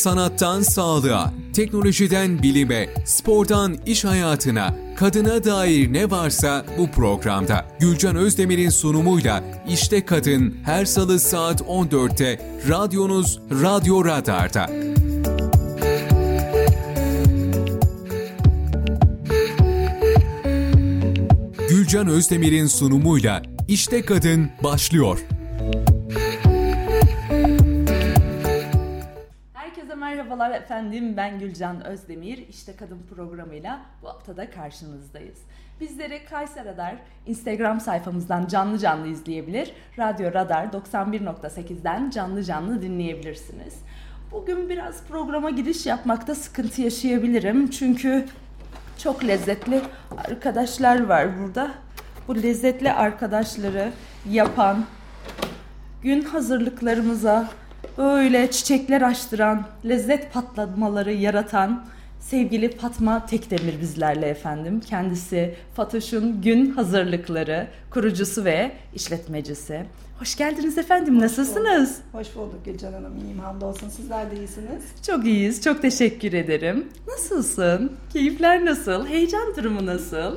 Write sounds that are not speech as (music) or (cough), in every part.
Sanattan sağlığa, teknolojiden bilime, spordan iş hayatına, kadına dair ne varsa bu programda. Gülcan Özdemir'in sunumuyla İşte Kadın her salı saat 14'te radyonuz Radyo Radar'da. Gülcan Özdemir'in sunumuyla İşte Kadın başlıyor. Merhabalar efendim. Ben Gülcan Özdemir. İşte Kadın programıyla bu haftada karşınızdayız. Bizleri Kayser Radar Instagram sayfamızdan canlı canlı izleyebilir. Radyo Radar 91.8'den canlı canlı dinleyebilirsiniz. Bugün biraz programa giriş yapmakta sıkıntı yaşayabilirim. Çünkü çok lezzetli arkadaşlar var burada. Bu lezzetli arkadaşları yapan, gün hazırlıklarımıza böyle çiçekler açtıran, lezzet patlamaları yaratan sevgili Fatma Tekdemir bizlerle efendim. Kendisi Fatoş'un gün hazırlıkları kurucusu ve işletmecisi. Hoş geldiniz efendim. Nasılsınız? Hoş bulduk Gülcan Hanım. İyiyim hamdolsun. Sizler de iyisiniz. Çok iyiyiz. Çok teşekkür ederim. Nasılsın? Keyifler nasıl? Heyecan durumu nasıl? (laughs)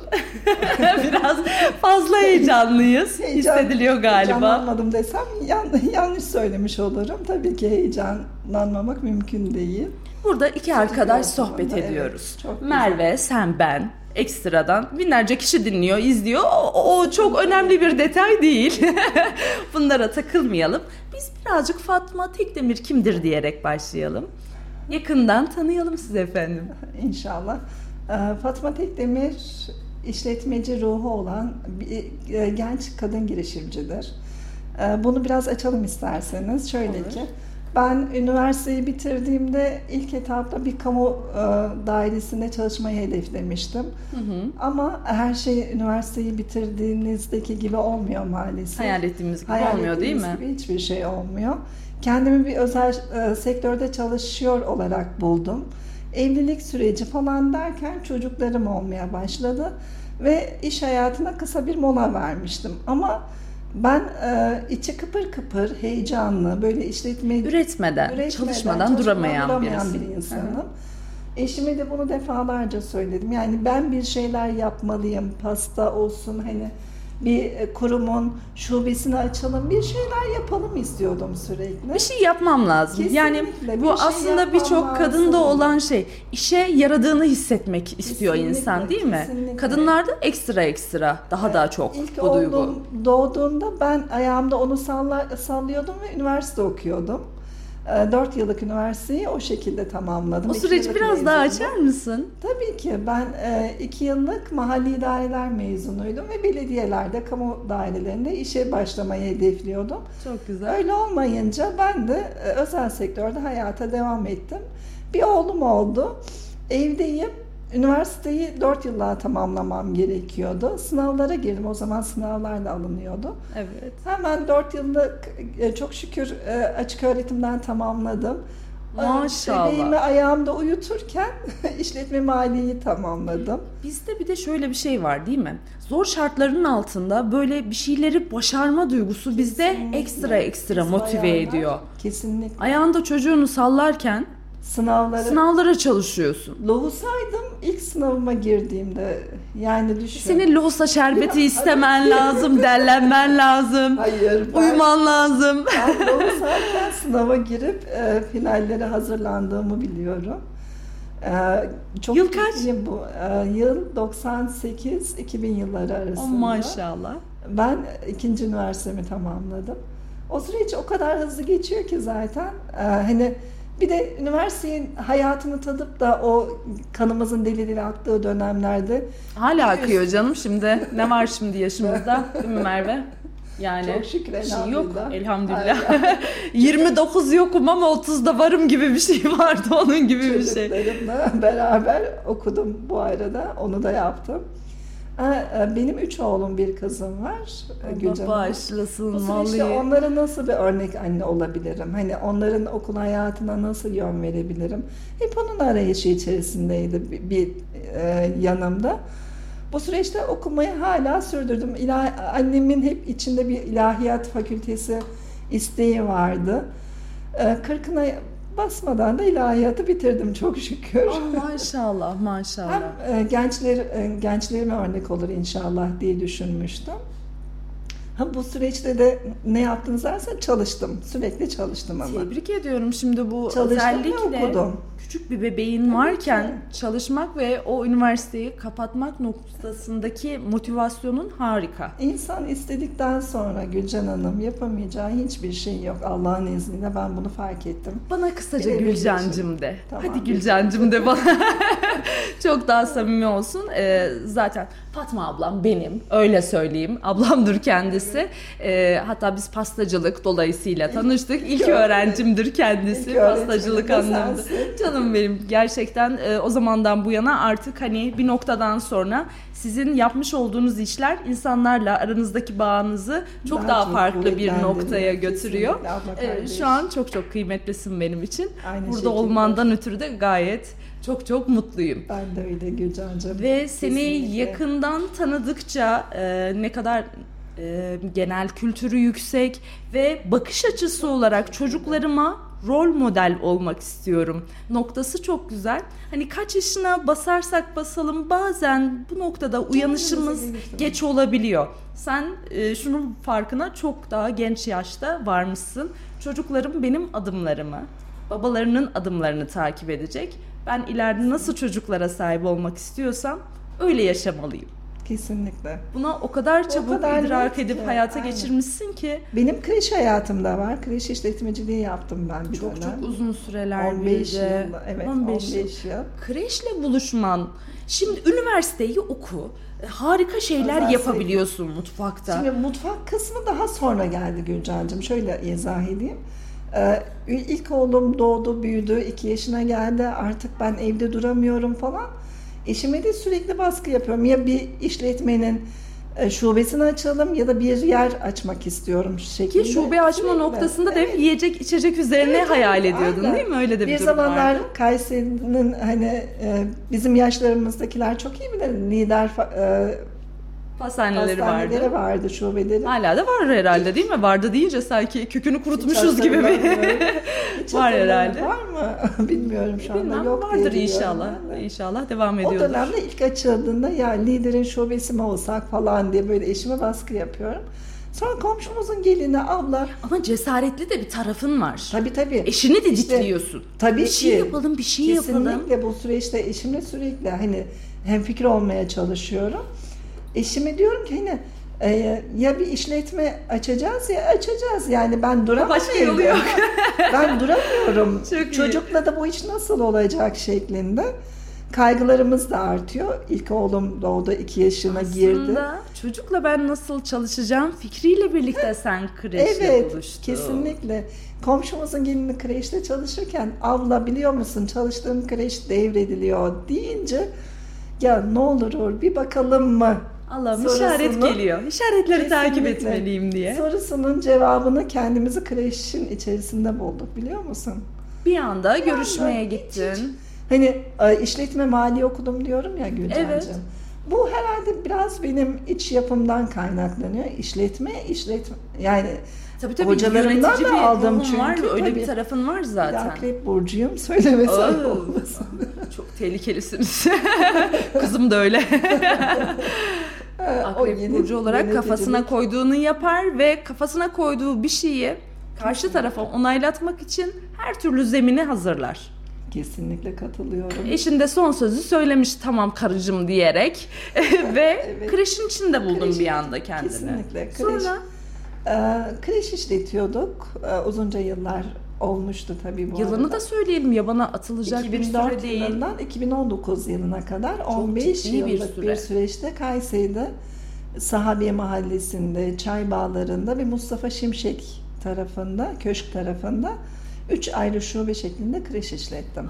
Biraz fazla heyecanlıyız. (laughs) Heyecan- Hissediliyor galiba. Heyecanlanmadım desem yan- yanlış söylemiş olurum. Tabii ki heyecanlanmamak mümkün değil. Burada iki arkadaş sohbet ediyoruz. evet. Merve, sen, ben. Ekstradan binlerce kişi dinliyor, izliyor. O, o çok önemli bir detay değil. (laughs) Bunlara takılmayalım. Biz birazcık Fatma Tekdemir kimdir diyerek başlayalım. Yakından tanıyalım sizi efendim. (laughs) İnşallah. Ee, Fatma Tekdemir işletmeci ruhu olan bir e, genç kadın girişimcidir. Ee, Bunu biraz açalım isterseniz. Şöyle Olur. ki ben üniversiteyi bitirdiğimde ilk etapta bir kamu e, dairesinde çalışmayı hedeflemiştim. Ama her şey üniversiteyi bitirdiğinizdeki gibi olmuyor maalesef. Hayal ettiğimiz gibi Hayal olmuyor değil ettiğimiz mi? gibi hiçbir şey olmuyor. Kendimi bir özel e, sektörde çalışıyor olarak buldum. Evlilik süreci falan derken çocuklarım olmaya başladı ve iş hayatına kısa bir mola vermiştim. Ama ben e, içi kıpır kıpır, heyecanlı, böyle işletme Üretmeden, üretmeden, çalışmadan duramayan, duramayan bir insanım. Eşime de bunu defalarca söyledim. Yani ben bir şeyler yapmalıyım. Pasta olsun hani bir e, kurumun şubesini açalım, bir şeyler yapalım istiyordum sürekli. Bir şey yapmam lazım. yani Kesinlikle, bu bir şey aslında birçok kadında olan şey. İşe yaradığını hissetmek istiyor Kesinlikle, insan değil mi? kesinlikle. Kadınlarda ekstra ekstra daha daha çok İlk bu duygu. oğlum doğduğunda ben ayağımda onu salla, sallıyordum ve üniversite okuyordum. 4 yıllık üniversiteyi o şekilde tamamladım. O süreci biraz daha mezundum. açar mısın? Tabii ki ben 2 yıllık mahalli idareler mezunuydum ve belediyelerde, kamu dairelerinde işe başlamayı hedefliyordum. Çok güzel. Öyle olmayınca ben de e, özel sektörde hayata devam ettim. Bir oğlum oldu. Evdeyim. Üniversiteyi 4 yılla tamamlamam gerekiyordu. Sınavlara girdim. O zaman sınavlarla alınıyordu. Evet. Hemen 4 yıllık e, çok şükür e, açık öğretimden tamamladım. E, Maşallah. Bebeğimi ayağımda uyuturken (laughs) işletme maliyeyi tamamladım. Bizde bir de şöyle bir şey var değil mi? Zor şartların altında böyle bir şeyleri başarma duygusu bizde Kesinlikle. ekstra ekstra Biz motive bayanlar ediyor. Kesinlikle. Ayağında çocuğunu sallarken Sınavları sınavlara çalışıyorsun. Lohusaydım ilk sınavıma girdiğimde yani düşün. Senin lohusa şerbeti Ya, istemen lazım, (laughs) derlenmen lazım, Hayır. Ben, uyuman lazım. ben lohusayken sınava girip e, finallere hazırlandığımı biliyorum. E, çok Yıl kaç? Bu, E, yıl 98-2000 yılları arasında. Oh, maşallah. Ben ikinci üniversitemi tamamladım. O süreç o kadar hızlı geçiyor ki zaten. Ee, hani bir de üniversitenin hayatını tadıp da o kanımızın deli deli aktığı dönemlerde Hala akıyor canım şimdi. Ne var şimdi yaşımızda değil mi Merve? Yani Çok şükür, şey yok elhamdülillah. elhamdülillah. 29 (laughs) yokum ama 30'da varım gibi bir şey vardı onun gibi bir şey. çocuklarımla beraber okudum bu arada. Onu da yaptım. Ee, Benim üç oğlum bir kızım var. Gülcan Allah Hanım. bağışlasın vallahi. onlara nasıl bir örnek anne olabilirim? Hani onların okul hayatına nasıl yön verebilirim? Hep onun arayışı içerisindeydi bir, bir, e, yanımda. Bu süreçte okumayı hala sürdürdüm. İlah, annemin hep içinde bir ilahiyat fakültesi isteği vardı. E, Kırkına basmadan da ilahiyatı bitirdim çok şükür. Oh, maşallah maşallah. Hem e, gençler e, gençlerime örnek olur inşallah diye düşünmüştüm. Ha bu süreçte de ne yaptınız dersen çalıştım. Sürekli çalıştım ama. Tebrik ediyorum. Şimdi bu Çalıştım özellikle okudum. Küçük bir bebeğin varken çalışmak ve o üniversiteyi kapatmak noktasındaki motivasyonun harika. İnsan istedikten sonra Gülcan Hanım yapamayacağı hiçbir şey yok Allah'ın izniyle ben bunu fark ettim. Bana kısaca Gülcancım de. Tamam, Hadi Gülcancım de bana. (laughs) Çok daha samimi olsun. Ee, zaten Fatma ablam benim. Öyle söyleyeyim. Ablamdır kendisi. Ee, hatta biz pastacılık dolayısıyla tanıştık. İlk öğrencimdir kendisi. İlk pastacılık anlamında. sensin. Canım benim. Gerçekten e, o zamandan bu yana artık hani bir noktadan sonra sizin yapmış olduğunuz işler insanlarla aranızdaki bağınızı çok Daha daha çok farklı bir noktaya götürüyor. Kardeş. şu an çok çok kıymetlisin benim için. Aynı Burada şekilde. olmandan ötürü de gayet çok çok mutluyum. Ben de öyle Gülcan'cığım. Ve seni Kesinlikle. yakından tanıdıkça e, ne kadar e, genel kültürü yüksek ve bakış açısı olarak çocuklarıma rol model olmak istiyorum. Noktası çok güzel. Hani kaç yaşına basarsak basalım bazen bu noktada uyanışımız geç olabiliyor. Sen e, şunun farkına çok daha genç yaşta varmışsın. Çocuklarım benim adımlarımı, babalarının adımlarını takip edecek. Ben ileride nasıl çocuklara sahip olmak istiyorsam öyle yaşamalıyım. Kesinlikle. Buna o kadar çabuk kadar idrak edip ki, hayata aynen. geçirmişsin ki Benim kreş hayatımda var. Kreş işletmeciliği yaptım ben bir çok dönem. çok uzun süreler 15 bir yıl. Evet 15 15, yıl. yıl. Kreşle buluşman. Şimdi üniversiteyi oku. e, Harika şeyler Özel yapabiliyorsun mutfakta. Şimdi mutfak kısmı daha sonra geldi Gülcan'cığım. Şöyle izah edeyim. Ee, ilk oğlum doğdu, büyüdü, iki yaşına geldi. Artık ben evde duramıyorum falan. Eşime de sürekli baskı yapıyorum. Ya bir işletmenin e, şubesini açalım ya da bir yer açmak istiyorum şeklinde. Ki şube açma Sürekli. noktasında da hep Evet. yiyecek içecek üzerine Evet, hayal ediyordun aynen. değil mi? Öyle de bir, Bir durum zamanlar vardı. Kayseri'nin hani e, bizim yaşlarımızdakiler çok iyi bilir. Lider e, Pastaneleri pastaneleri vardı. vardı, şubeleri. Hala da var herhalde değil mi? Vardı deyince sanki kökünü kurutmuşuz gibi bir (laughs) Var herhalde. Var mı? (laughs) Bilmiyorum şu anda. Bilmem Yok vardır inşallah. de. İnşallah devam O ediyordur. dönemde ilk açıldığında ya liderin şubesi mi olsak falan diye böyle eşime baskı yapıyorum. Sonra komşumuzun gelini abla Ama cesaretli de bir tarafın var. tabii tabii. Eşini de İşte, ditliyorsun. tabii bir şey ki. yapalım, bir şey yapalım. Kesinlikle bu süreçte eşimle sürekli hani hemfikir olmaya çalışıyorum. Eşime diyorum ki hani e, ya bir işletme açacağız ya açacağız yani ben duramam. Başka yolu yok. (laughs) ben duramıyorum. Çok iyi. Çocukla da bu iş nasıl olacak şeklinde. Kaygılarımız da artıyor. İlk oğlum doğdu, iki yaşına girdi. Aslında çocukla ben nasıl çalışacağım fikriyle birlikte sen kreşle Evet, buluştun. kesinlikle. Komşumuzun gelini kreşte çalışırken abla biliyor musun çalıştığım kreş devrediliyor deyince ya ne olur bir bakalım mı? Allah'ım işaret geliyor. İşaretleri takip etmeliyim diye. Sorusunun cevabını kendimizi kreşin içerisinde bulduk biliyor musun? Bir anda görüşmeye hiç- gittin. Hani e, işletme mali okudum diyorum ya Gülcan'cığım. Evet. Bu herhalde biraz benim iç yapımdan kaynaklanıyor. İşletme, işletme yani Tabii tabii Hocalarımdan da bir aldım ruhun var. çünkü, Öyle bir tabii. tarafın var bir zaten. akrep burcuyum söylemesem Oo, olmasın. Çok tehlikelisiniz. (laughs) Kızım da öyle. (laughs) O Akrep yeni- burcu olarak kafasına koyduğunu yapar ve kafasına koyduğu bir şeyi karşı tarafa onaylatmak için her türlü zemini hazırlar. Kesinlikle katılıyorum. Eşin de son sözü söylemiş tamam karıcığım diyerek (laughs) ve Evet. kreşin içinde buldun Kreş- bir anda kendini. Kesinlikle. Kreş, Sonra e, kreş işletiyorduk. E, uzunca yıllar olmuştu tabii bu yılını arada. da söyleyelim yabana atılacak bir 2004 süre değil. yılından 2019 yılına kadar 15 ciddi bir yıllık bir, süre. süreçte Kayseri'de Sahabiye Mahallesi'nde, Çay Bağları'nda ve Mustafa Şimşek tarafında, köşk tarafında 3 ayrı şube şeklinde kreş işlettim.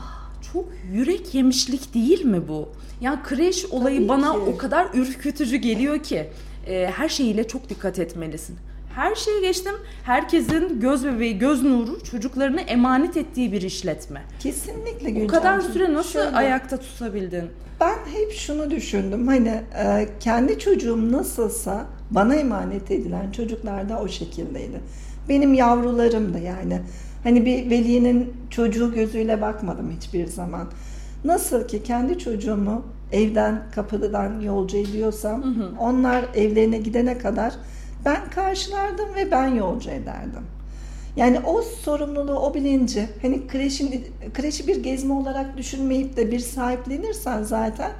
Çok yürek yemişlik değil mi bu? Ya kreş olayı Tabii bana ki. o kadar ürkütücü geliyor ki e, her şeyiyle çok dikkat etmelisin. Her şeyi geçtim. Herkesin göz bebeği, göz nuru çocuklarını emanet ettiği bir işletme. Kesinlikle O Gülcan'cığım. kadar süre nasıl Şöyle, ayakta tutabildin? Ben hep şunu düşündüm. Hani e, kendi çocuğum nasılsa bana emanet edilen çocuklar da o şekildeydi. Benim yavrularım da yani. Hani bir velinin çocuğu gözüyle bakmadım hiçbir zaman. Nasıl ki kendi çocuğumu evden kapıdan yolcu ediyorsam hı hı. onlar evlerine gidene kadar ben karşılardım ve ben yolcu ederdim. Yani o sorumluluğu, o bilinci, hani kreşin, kreşi bir gezme olarak düşünmeyip de bir sahiplenirsen zaten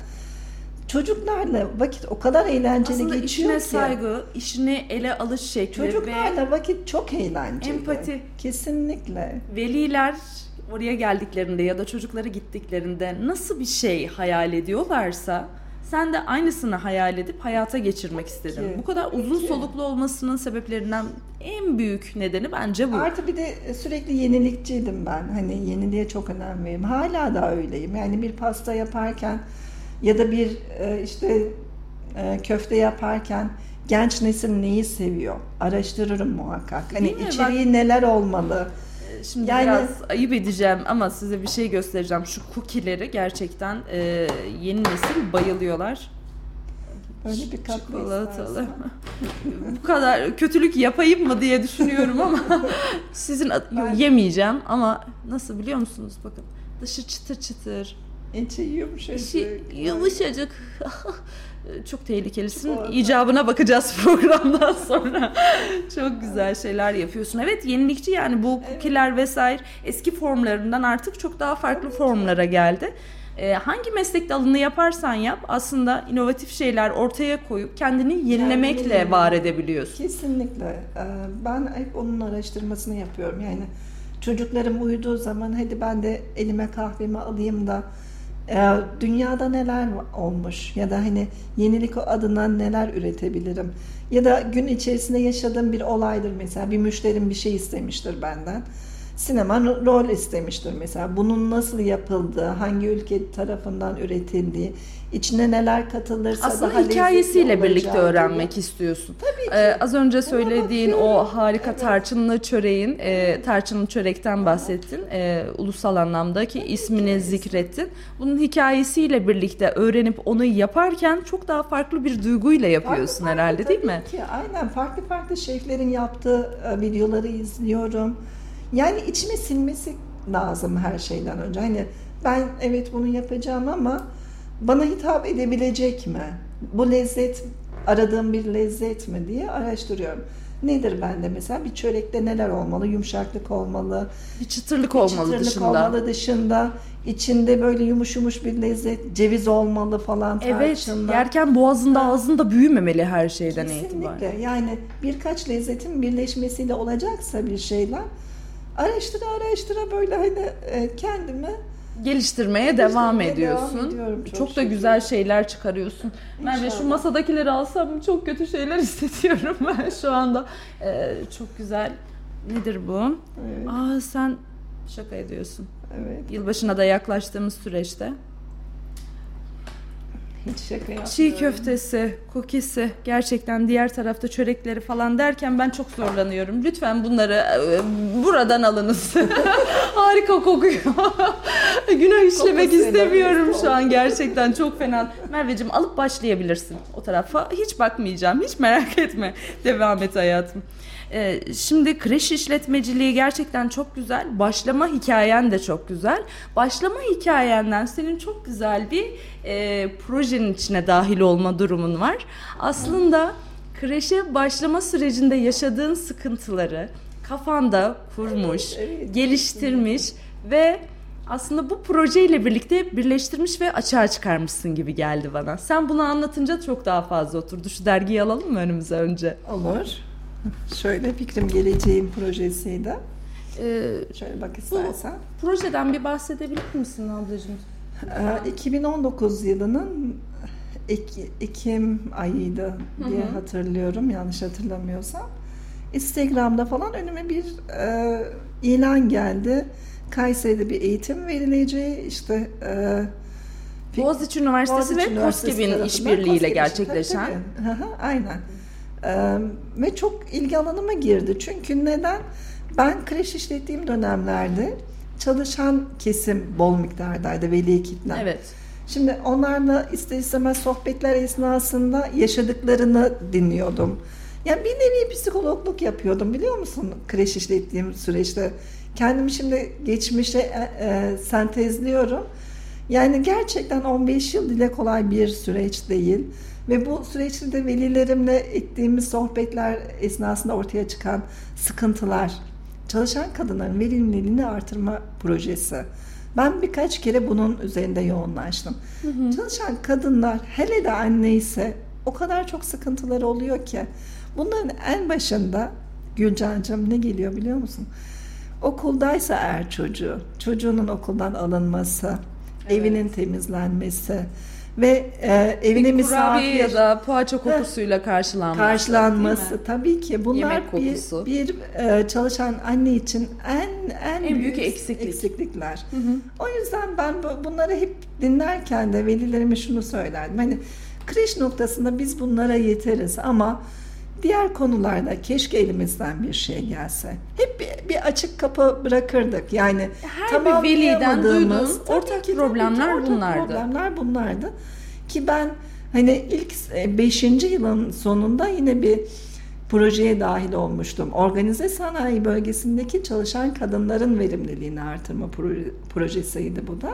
çocuklarla vakit o kadar eğlenceli Aslında geçiyor işine ki. saygı, işini ele alış şekli Çocuklarla ve vakit çok eğlenceli. empati. Kesinlikle. Veliler oraya geldiklerinde ya da çocukları gittiklerinde nasıl bir şey hayal ediyorlarsa sen de aynısını hayal edip hayata geçirmek istedim. ki, Bu kadar uzun ki. soluklu olmasının sebeplerinden en büyük nedeni bence bu. Artı bir de sürekli yenilikçiydim ben. Hani yeniliğe çok önem veririm. Hala da öyleyim. Yani bir pasta yaparken ya da bir e, işte e, köfte yaparken genç nesil neyi seviyor? Araştırırım muhakkak. Hani içeriği neler olmalı? Şimdi Yani- biraz ayıp edeceğim ama size bir şey göstereceğim. Şu cookie'leri gerçekten e, yeni nesil bayılıyorlar. Öyle bir tatlı Çikolatalı. Bu kadar kötülük yapayım mı diye düşünüyorum ama (laughs) sizin Yo, yemeyeceğim ama nasıl biliyor musunuz? Bakın dışı çıtır çıtır, İçi yumuşacık. içi yumuşacık. (laughs) Çok tehlikelisin. Çikolata. İcabına bakacağız (laughs) programdan sonra. Çok güzel şeyler yapıyorsun. Evet yenilikçi yani bu cookie'ler vesaire eski formlarından artık çok daha farklı formlara geldi. Ee, hangi meslek dalını yaparsan yap aslında inovatif şeyler ortaya koyup kendini yenilemekle Kendini- var edebiliyorsun. Kesinlikle. Ee, Ben hep onun araştırmasını yapıyorum. Yani çocuklarım uyuduğu zaman hadi ben de elime kahvemi alayım da dünyada neler olmuş ya da hani yenilik adına neler üretebilirim? Ya da gün içerisinde yaşadığım bir olaydır mesela bir müşterim bir şey istemiştir benden. Sinema ro- rol istemiştir mesela. Bunun nasıl yapıldığı hangi ülke tarafından üretildiği içine neler katılırsa Aslında daha hikayesiyle birlikte öğrenmek istiyorsun. Tabii ki. Ee, az önce söylediğin o harika Evet. tarçınlı çöreğin, e, tarçınlı çörekten bahsettin. E, ulusal anlamdaki ismini zikrettin. Bunun hikayesiyle birlikte öğrenip onu yaparken çok daha farklı bir duyguyla yapıyorsun Farklı herhalde farklı değil mi? tabii Ki, aynen farklı farklı şeflerin yaptığı e, videoları izliyorum. Yani içime sinmesi lazım her şeyden önce. Hani ben evet bunu yapacağım ama bana hitap edebilecek mi? Bu lezzet aradığım bir lezzet mi diye araştırıyorum. Nedir bende mesela bir çörekte neler olmalı? Yumuşaklık olmalı, Bir çıtırlık olmalı çıtırlık dışında. olmalı dışında. içinde böyle yumuş yumuş bir lezzet, ceviz olmalı falan Evet, tarçınla. yerken boğazında ağzında büyümemeli her şeyden itibaren. Kesinlikle. Yani birkaç lezzetin birleşmesiyle olacaksa bir şeyler araştıra araştıra böyle hani e, kendimi geliştirmeye devam ediyorsun. devam ediyorum, çok, çok da güzel şeyler çıkarıyorsun. Merve şu masadakileri alsam çok kötü şeyler (laughs) hissediyorum ben şu anda. Ee, çok güzel. Nedir bu? Evet. Aa sen şaka ediyorsun. evet Yılbaşına da yaklaştığımız süreçte. Hiç şaka yapmıyorum. Çiğ köftesi, kukisi, gerçekten diğer tarafta çörekleri falan derken ben çok zorlanıyorum. Lütfen bunları e, buradan alınız. (laughs) Harika kokuyor. (laughs) Günah işlemek istemiyorum şu an gerçekten çok fena. Merveciğim alıp başlayabilirsin o tarafa. Hiç bakmayacağım, hiç merak etme. Devam et hayatım. Ee, şimdi kreş işletmeciliği gerçekten çok güzel. Başlama hikayen de çok güzel. Başlama hikayenden senin çok güzel bir e, projenin içine dahil olma durumun var. Aslında kreşe başlama sürecinde yaşadığın sıkıntıları kafanda kurmuş, Evet, evet. geliştirmiş ve aslında bu projeyle birlikte birleştirmiş ve açığa çıkarmışsın gibi geldi bana. Sen bunu anlatınca çok daha fazla oturdu. Şu dergiyi alalım mı önümüze önce? Olur. (laughs) Şöyle fikrim geleceğim projesiydi. Ee, Şöyle bak istersen. projeden bir bahsedebilir misin ablacığım? Ee, 2019 yılının Ek- Ekim ayıydı diye Hı hı. hatırlıyorum yanlış hatırlamıyorsam. Instagram'da falan önüme bir e, ilan geldi. Kayseri'de bir eğitim verileceği işte e, Boğaziçi Üniversitesi Boğaziçi ve KOSGEB'in işbirliğiyle gerçekleşen. Tabii, tabii. Hı hı, Aynen. Ee, ve çok ilgi alanıma girdi. Çünkü neden? Ben kreş işlettiğim dönemlerde çalışan kesim bol miktardaydı veli kitlem. Evet. Şimdi onlarla ister istemez sohbetler esnasında yaşadıklarını dinliyordum. Yani bir nevi psikologluk yapıyordum biliyor musun kreş işlettiğim süreçte. kendimi şimdi geçmişe e, e, sentezliyorum. Yani gerçekten 15 yıl dile kolay bir süreç değil. Ve bu süreçte de velilerimle ettiğimiz sohbetler esnasında ortaya çıkan sıkıntılar, çalışan kadınların verimliliğini artırma projesi. Ben birkaç kere bunun üzerinde yoğunlaştım. Hı hı. Çalışan kadınlar hele de anne ise o kadar çok sıkıntıları oluyor ki bunların en başında Gülcan'cığım ne geliyor biliyor musun? Okuldaysa eğer çocuğu, çocuğunun okuldan alınması, evet. evinin temizlenmesi, ve e, evine bir misafir ya da poğaça kokusuyla karşılanması. Karşılanması tabii ki bunlar bir, bir e, çalışan anne için en en, en büyük, büyük eksiklik. eksiklikler. Hı hı. O yüzden ben bunları hep dinlerken de velilerime şunu söylerdim. Hani kreş noktasında biz bunlara yeteriz ama diğer konularda keşke elimizden bir şey gelse. Hep bir, bir açık kapı bırakırdık. Yani her bir veliden duyduğun ortak ki, problemler ortak bunlardı. Problemler bunlardı. Ki ben hani ilk 5. E, yılın sonunda yine bir projeye dahil olmuştum. Organize sanayi bölgesindeki çalışan kadınların verimliliğini artırma projesiydi bu da.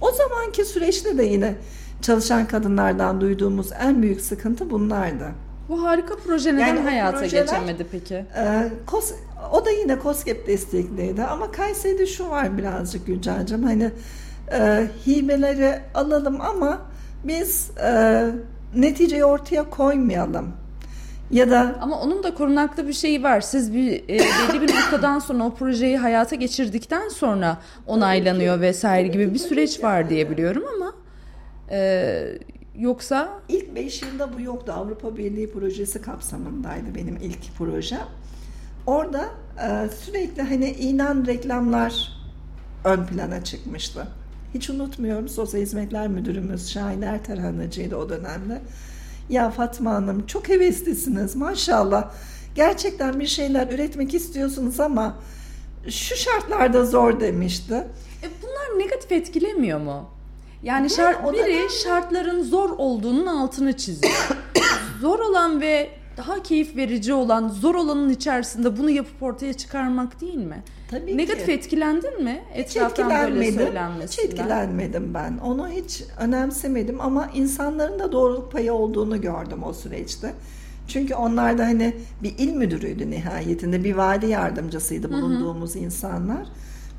O zamanki süreçte de yine çalışan kadınlardan duyduğumuz en büyük sıkıntı bunlardı. Bu harika proje neden yani hayata projeler, geçemedi peki? E, kos, o da yine COSGAP destekliydi ama Kayseri'de şu var birazcık Gülcan'cığım hani e, hibeleri alalım ama biz e, neticeyi ortaya koymayalım. Ya da ama onun da korunaklı bir şeyi var. Siz bir e, belli bir noktadan sonra o projeyi hayata geçirdikten sonra onaylanıyor vesaire gibi bir süreç var diye biliyorum ama e, Yoksa? ilk 5 yılda bu yoktu. Avrupa Birliği projesi kapsamındaydı benim ilk projem. Orada e, sürekli hani inan reklamlar ön plana çıkmıştı. Hiç unutmuyorum Sosyal Hizmetler Müdürümüz Şahin Erterhanacı'ydı o dönemde. Ya Fatma Hanım çok heveslisiniz maşallah. Gerçekten bir şeyler üretmek istiyorsunuz ama şu şartlarda zor demişti. E bunlar negatif etkilemiyor mu? Yani şart, biri şartların zor olduğunun altını çiziyor. (coughs) zor olan ve daha keyif verici olan zor olanın içerisinde bunu yapıp ortaya çıkarmak değil mi? Tabii Negatif ki. etkilendin mi? Hiç etkilenmedim. Hiç etkilenmedim ben. Onu hiç önemsemedim ama insanların da doğruluk payı olduğunu gördüm o süreçte. Çünkü onlar da hani bir il müdürüydü nihayetinde. Bir vali yardımcısıydı bulunduğumuz hı hı. insanlar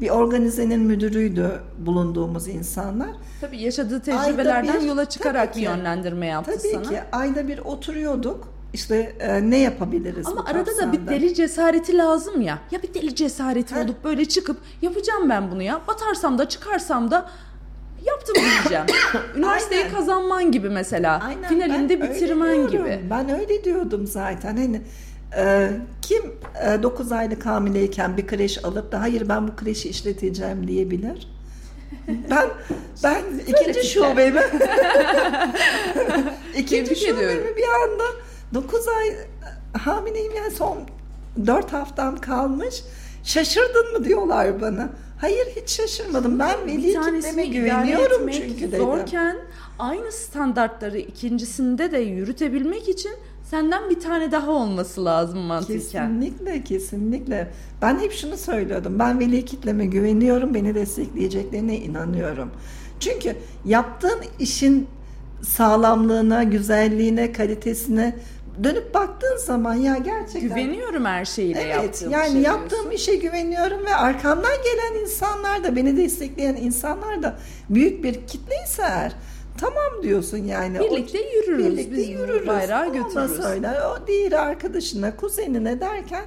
bir organizenin müdürüydü bulunduğumuz insanlar. Tabii yaşadığı tecrübelerden bir, yola çıkarak bir yönlendirme yaptı tabii sana. Tabii ki ayda bir oturuyorduk. İşte e, ne yapabiliriz Ama arada kapsamda. da bir deli cesareti lazım ya. Ya bir deli cesareti ha. olup böyle çıkıp yapacağım ben bunu ya. Batarsam da çıkarsam da yaptım diyeceğim. (coughs) Üniversiteyi Aynen. kazanman gibi mesela. Aynen. Finalinde ben bitirmen gibi. Ben öyle diyordum zaten. Hani ee, kim 9 e, aylık hamileyken bir kreş alıp da hayır ben bu kreşi işleteceğim diyebilir? (laughs) Ben ben ikinci şubemi (laughs) ikinci şubemi bir anda 9 ay hamileyim yani son 4 haftam kalmış. Şaşırdın mı diyorlar bana. Hayır hiç şaşırmadım. Ben veli kitleme güveniyorum çünkü dedim. Zorken aynı standartları ikincisinde de yürütebilmek için Senden bir tane daha olması lazım mantıken. Kesinlikle, kesinlikle. Ben hep şunu söylüyordum. Ben veli kitleme güveniyorum, beni destekleyeceklerine inanıyorum. Çünkü yaptığın işin sağlamlığına, güzelliğine, kalitesine dönüp baktığın zaman ya gerçekten güveniyorum her şeyle evet, yaptığım yani şey yaptığım işe güveniyorum ve arkamdan gelen insanlar da beni destekleyen insanlar da büyük bir kitleyse eğer Tamam diyorsun yani. Birlikte o, yürürüz. Birlikte biz yürürüz. Bayrağı götürürüz. Ondan. O diğer arkadaşına, kuzenine derken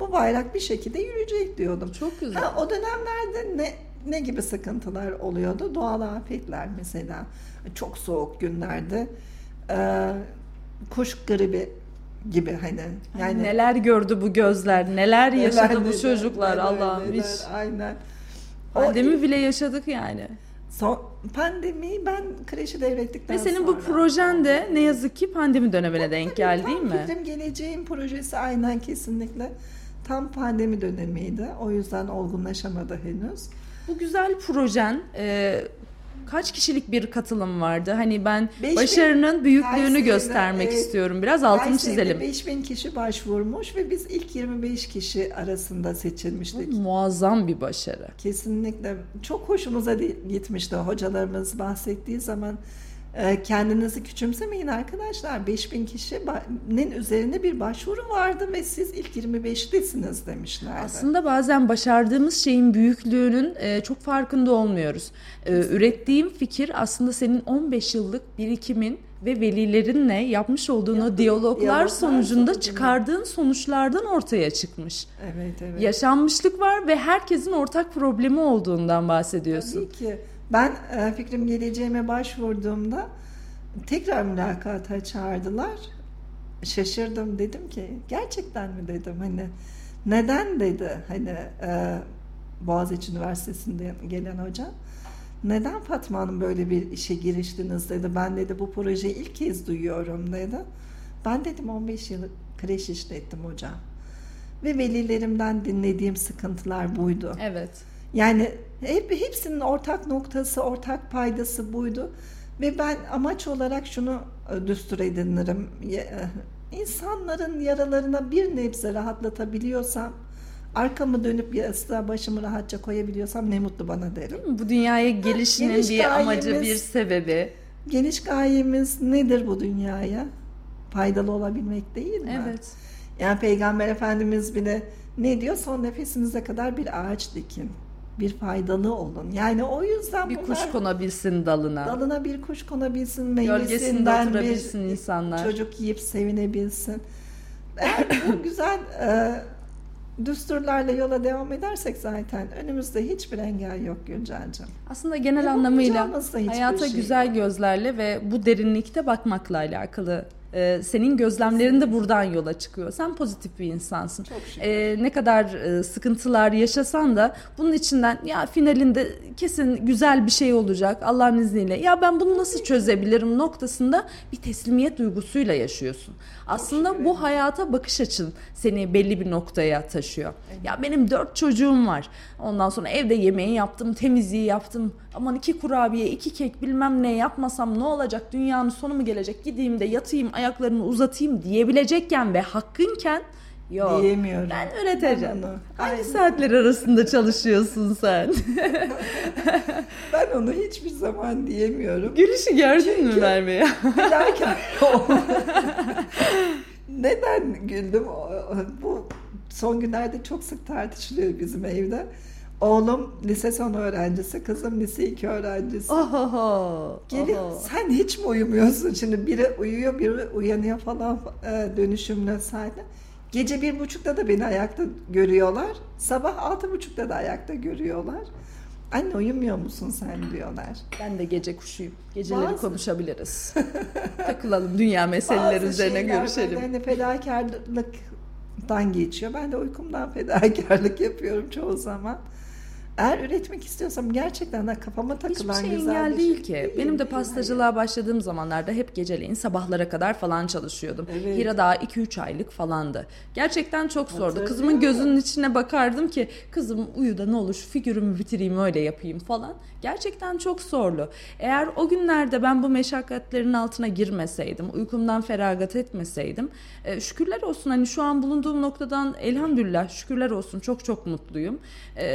bu bayrak bir şekilde yürüyecek diyordum. Çok güzel. Ha, o dönemlerde ne ne gibi sıkıntılar oluyordu? Doğal afetler mesela. Çok soğuk günlerde. Ee, kuş gribi gibi hani. Yani neler gördü bu gözler, neler yaşadı neler, bu çocuklar Allah'ım hiç. Aynen. Pandemi bile yaşadık yani. Son, pandemi ben kreşi devrettikten sonra. Ve senin bu projen de ne yazık ki pandemi dönemine bu, denk geldi değil mi? Fikrim Geleceğin projesi aynen kesinlikle tam pandemi dönemiydi. O yüzden olgunlaşamadı henüz. Bu güzel projen e, kaç kişilik bir katılım vardı? Hani ben Beş başarının bin- büyüklüğünü göstermek evet. istiyorum. Biraz altını çizelim. 5000 kişi başvurmuş ve biz ilk 25 kişi arasında seçilmiştik. Muazzam bir başarı. Kesinlikle çok hoşumuza gitmişti hocalarımız bahsettiği zaman. E, Kendinizi küçümsemeyin arkadaşlar. 5000 kişinin üzerinde bir başvuru vardı ve siz ilk 25'tesiniz demişlerdi. Aslında bazen başardığımız şeyin büyüklüğünün e, çok farkında olmuyoruz. E, ürettiğim fikir aslında senin 15 yıllık birikimin ve velilerinle yapmış olduğun o diyaloglar diyaloglar sonucunda sonucunda. çıkardığın sonuçlardan ortaya çıkmış. Evet evet. Yaşanmışlık var ve herkesin ortak problemi olduğundan bahsediyorsun. Tabii ki. Ben e, fikrim geleceğime başvurduğumda tekrar mülakata çağırdılar. Şaşırdım. Dedim ki gerçekten mi? dedim. Hani neden? dedi. Hani e, Boğaziçi Üniversitesi'nde gelen hoca. Neden Fatma Hanım böyle bir işe giriştiniz? dedi. Ben dedi bu projeyi ilk kez duyuyorum. dedi. Ben dedim 15 yıl kreş işlettim hocam. Ve velilerimden dinlediğim sıkıntılar buydu. Evet. Yani hep hepsinin ortak noktası, ortak paydası buydu. Ve ben amaç olarak şunu e, düstur edinirim. E, İnsanların yaralarına bir nebze rahatlatabiliyorsam, arkamı dönüp yastığa başımı rahatça koyabiliyorsam ne mutlu bana derim. Bu dünyaya gelişinin geliş bir amacı, gayemiz- bir sebebi. Geniş gayemiz nedir bu dünyaya? Faydalı olabilmek değil mi? Evet. Yani Peygamber Efendimiz bile ne diyor? Son nefesinize kadar bir ağaç dikin. Bir faydalı olun. Yani o yüzden Bir bunlar kuş konabilsin dalına. dalına bir kuş konabilsin, meyvesinden bir insanlar. çocuk yiyip sevinebilsin. (laughs) Eğer bu güzel e, düsturlarla yola devam edersek zaten önümüzde hiçbir engel yok Gülcan'cığım. Aslında genel Yapamayacağımız anlamıyla hayata şey güzel yok. gözlerle ve bu derinlikte bakmakla alakalı. Ee, senin gözlemlerin de buradan yola çıkıyor. Sen pozitif bir insansın. Çok şükür. Ee, ne kadar e, sıkıntılar yaşasan da bunun içinden ya finalinde kesin güzel bir şey olacak Allah'ın izniyle. Ya ben bunu nasıl çözebilirim noktasında bir teslimiyet duygusuyla yaşıyorsun. Aslında şükür bu hayata bakış açın seni belli bir noktaya taşıyor. Ya benim dört çocuğum var. Ondan sonra evde yemeği yaptım, temizliği yaptım. Aman iki kurabiye, iki kek bilmem ne yapmasam ne olacak? Dünyanın sonu mu gelecek? Gideyim de yatayım, ayaklarını uzatayım diyebilecekken ve hakkınken yok. Diyemiyorum. Ben üreteceğim. Ben onu- Hangi Aynen. saatler arasında çalışıyorsun sen? (laughs) Ben onu hiçbir zaman diyemiyorum. Gülüşü gördün mü Çünkü- Merve ya? Derken (laughs) neden güldüm? Bu son günlerde çok sık tartışılıyor bizim evde. Oğlum lise son öğrencisi, kızım lise 2 öğrencisi. Oho. Gelin oho. sen hiç mi uyumuyorsun? Şimdi biri uyuyor, biri uyanıyor falan e, dönüşümle sahne. Gece bir buçukta da beni ayakta görüyorlar. Sabah altı buçukta da ayakta görüyorlar. Anne uyumuyor musun sen diyorlar. Ben de gece kuşuyum. Geceleri Bazı- konuşabiliriz. (laughs) Takılalım dünya meseleleri Bazı üzerine görüşelim. Hani fedakarlıktan geçiyor. Ben de uykumdan fedakarlık yapıyorum çoğu zaman. Eğer üretmek istiyorsam gerçekten de kafama Hiçbir takılan şey güzel engel bir değil şey ki. değil, Benim de pastacılığa başladığım zamanlarda hep geceleyin sabahlara kadar falan çalışıyordum. Evet. Hira daha 2-3 aylık falandı. Gerçekten çok zordu. Kızımın gözünün içine bakardım ki kızım uyu da ne olur şu figürümü bitireyim öyle yapayım falan. Gerçekten çok zorlu. Eğer o günlerde ben bu meşakkatlerin altına girmeseydim, uykumdan feragat etmeseydim e, şükürler olsun hani şu an bulunduğum noktadan elhamdülillah şükürler olsun çok çok mutluyum. E,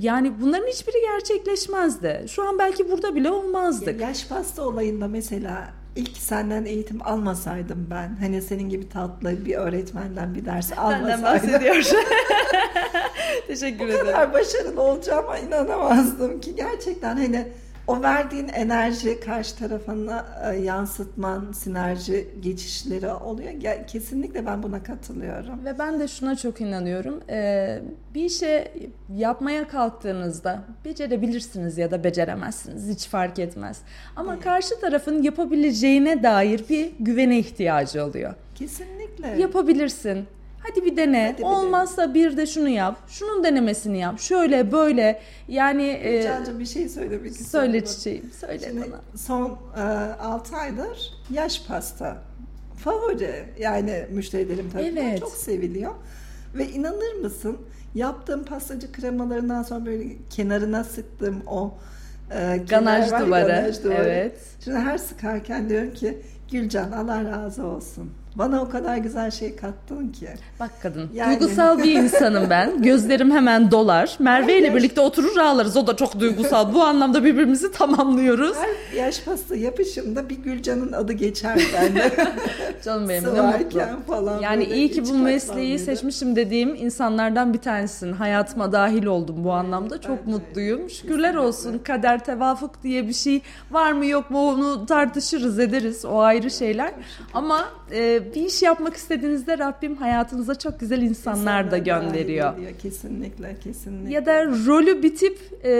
yani bunların hiçbiri gerçekleşmezdi. Şu an belki burada bile olmazdık. Yaş pasta olayında mesela ilk senden eğitim almasaydım ben hani senin gibi tatlı bir öğretmenden bir ders Benden almasaydım bahsediyor. (laughs) Teşekkür bu ederim. kadar başarılı olacağıma inanamazdım ki gerçekten hani o verdiğin enerji karşı tarafına e, yansıtman, sinerji geçişleri oluyor. Kesinlikle ben buna katılıyorum. Ve ben de şuna çok inanıyorum. Ee, bir işe yapmaya kalktığınızda becerebilirsiniz ya da beceremezsiniz. Hiç fark etmez. Ama karşı tarafın yapabileceğine dair bir güvene ihtiyacı oluyor. Kesinlikle. Yapabilirsin. Hadi bir dene. Hadi bir Olmazsa bir de şunu yap. Şunun denemesini yap. Şöyle böyle. Yani e, Cancığım bir şey söylemek istiyorum. söyle çiçeğim. Söyle Şimdi bana. son e, 6 aydır yaş pasta favori yani müşterilerim tarafından Evet. çok seviliyor. Ve inanır mısın yaptığım pastacı kremalarından sonra böyle kenarına sıktığım o e, ganaj var, duvarı. ganaj duvarı. Evet. Şimdi her sıkarken diyorum ki Gülcan Allah razı olsun. Bana o kadar güzel şey kattın ki. Bak kadın. Yani- Duygusal bir insanım ben. (laughs) Gözlerim hemen dolar. Merve ile birlikte oturur ağlarız. O da çok duygusal. Bu anlamda birbirimizi tamamlıyoruz. Her yaş pastası yapışımda bir Gülcan'ın adı geçer bende. (laughs) Canım benim ne mutlu. Falan. Yani iyi ki bu mesleği seçmişim dediğim insanlardan bir tanesin. Hayatıma dahil oldum bu anlamda. Çok Ben de. mutluyum. Şükürler olsun. Kader tevafuk diye bir şey var mı yok mu onu tartışırız ederiz. O ayrı şeyler. Ama e, bir iş yapmak istediğinizde Rabbim hayatınıza çok güzel insanlar da İnsanlar gönderiyor. ediyor. Kesinlikle, kesinlikle. Ya da rolü bitip e,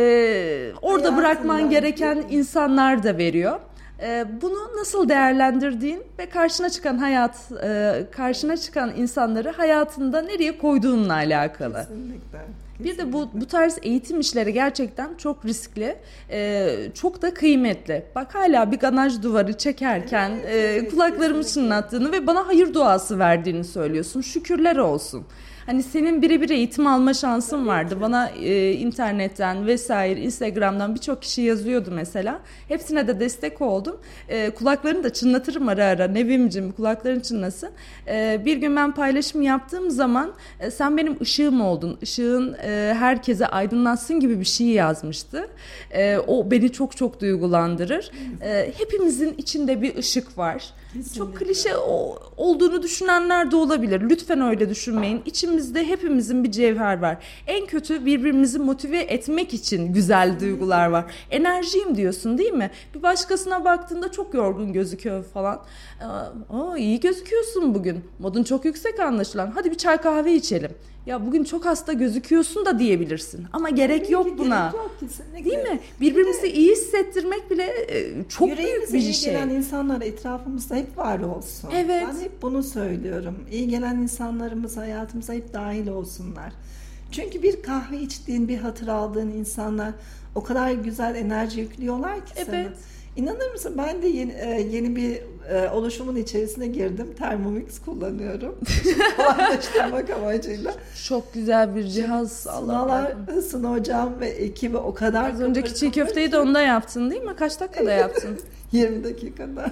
orada Hayatından bırakman gereken mi? insanlar da veriyor. E, bunu nasıl değerlendirdiğin ve karşına çıkan hayat, e, karşına çıkan insanları hayatında nereye koyduğunla alakalı. Kesinlikle. Bir de bu bu tarz eğitim işleri gerçekten çok riskli, e, çok da kıymetli. Bak hala bir ganaj duvarı çekerken e, kulaklarımı çınlattığını ve bana hayır duası verdiğini söylüyorsun. Şükürler olsun. Hani senin birebir eğitim alma şansın vardı. Bana e, internetten vesaire, Instagram'dan birçok kişi yazıyordu mesela. Hepsine de destek oldum. E, kulaklarını da çınlatırım ara ara. Nevimcim kulakların çınlasın. E, bir gün ben paylaşım yaptığım zaman e, sen benim ışığım oldun. Işığın e, herkese aydınlatsın gibi bir şey yazmıştı. E, o beni çok çok duygulandırır. E, hepimizin içinde bir ışık var. Çok Kesinlikle. klişe o- olduğunu düşünenler de olabilir. Lütfen öyle düşünmeyin. İçimizde hepimizin bir cevher var. En kötü birbirimizi motive etmek için güzel duygular var. Enerjiyim diyorsun değil mi? Bir başkasına baktığında çok yorgun gözüküyor falan. Aa, iyi gözüküyorsun bugün. Modun çok yüksek anlaşılan. Hadi bir çay kahve içelim. Ya bugün çok hasta gözüküyorsun da diyebilirsin. Ama gerek Tabii yok buna. gerek yok kesinlikle. Değil mi? Birbirimizi iyi hissettirmek bile e, çok büyük bir iyi şey. gelen insanlar etrafımızda hep var olsun. Evet. Ben hep bunu söylüyorum. İyi gelen insanlarımız hayatımıza hep dahil olsunlar. Çünkü bir kahve içtiğin, bir hatır aldığın insanlar o kadar güzel enerji yüklüyorlar ki sana. İnanır mısın ben de yeni, e, yeni bir e, oluşumun içerisine girdim. Thermomix kullanıyorum. (laughs) Kolaylaştırmak amacıyla. Çok güzel bir cihaz. Sınalar, Sına hocam ve ekibi o kadar Az önceki çiğ köfteyi de onda yaptın değil mi? Kaç dakikada yaptın? (laughs) 20 dakikada.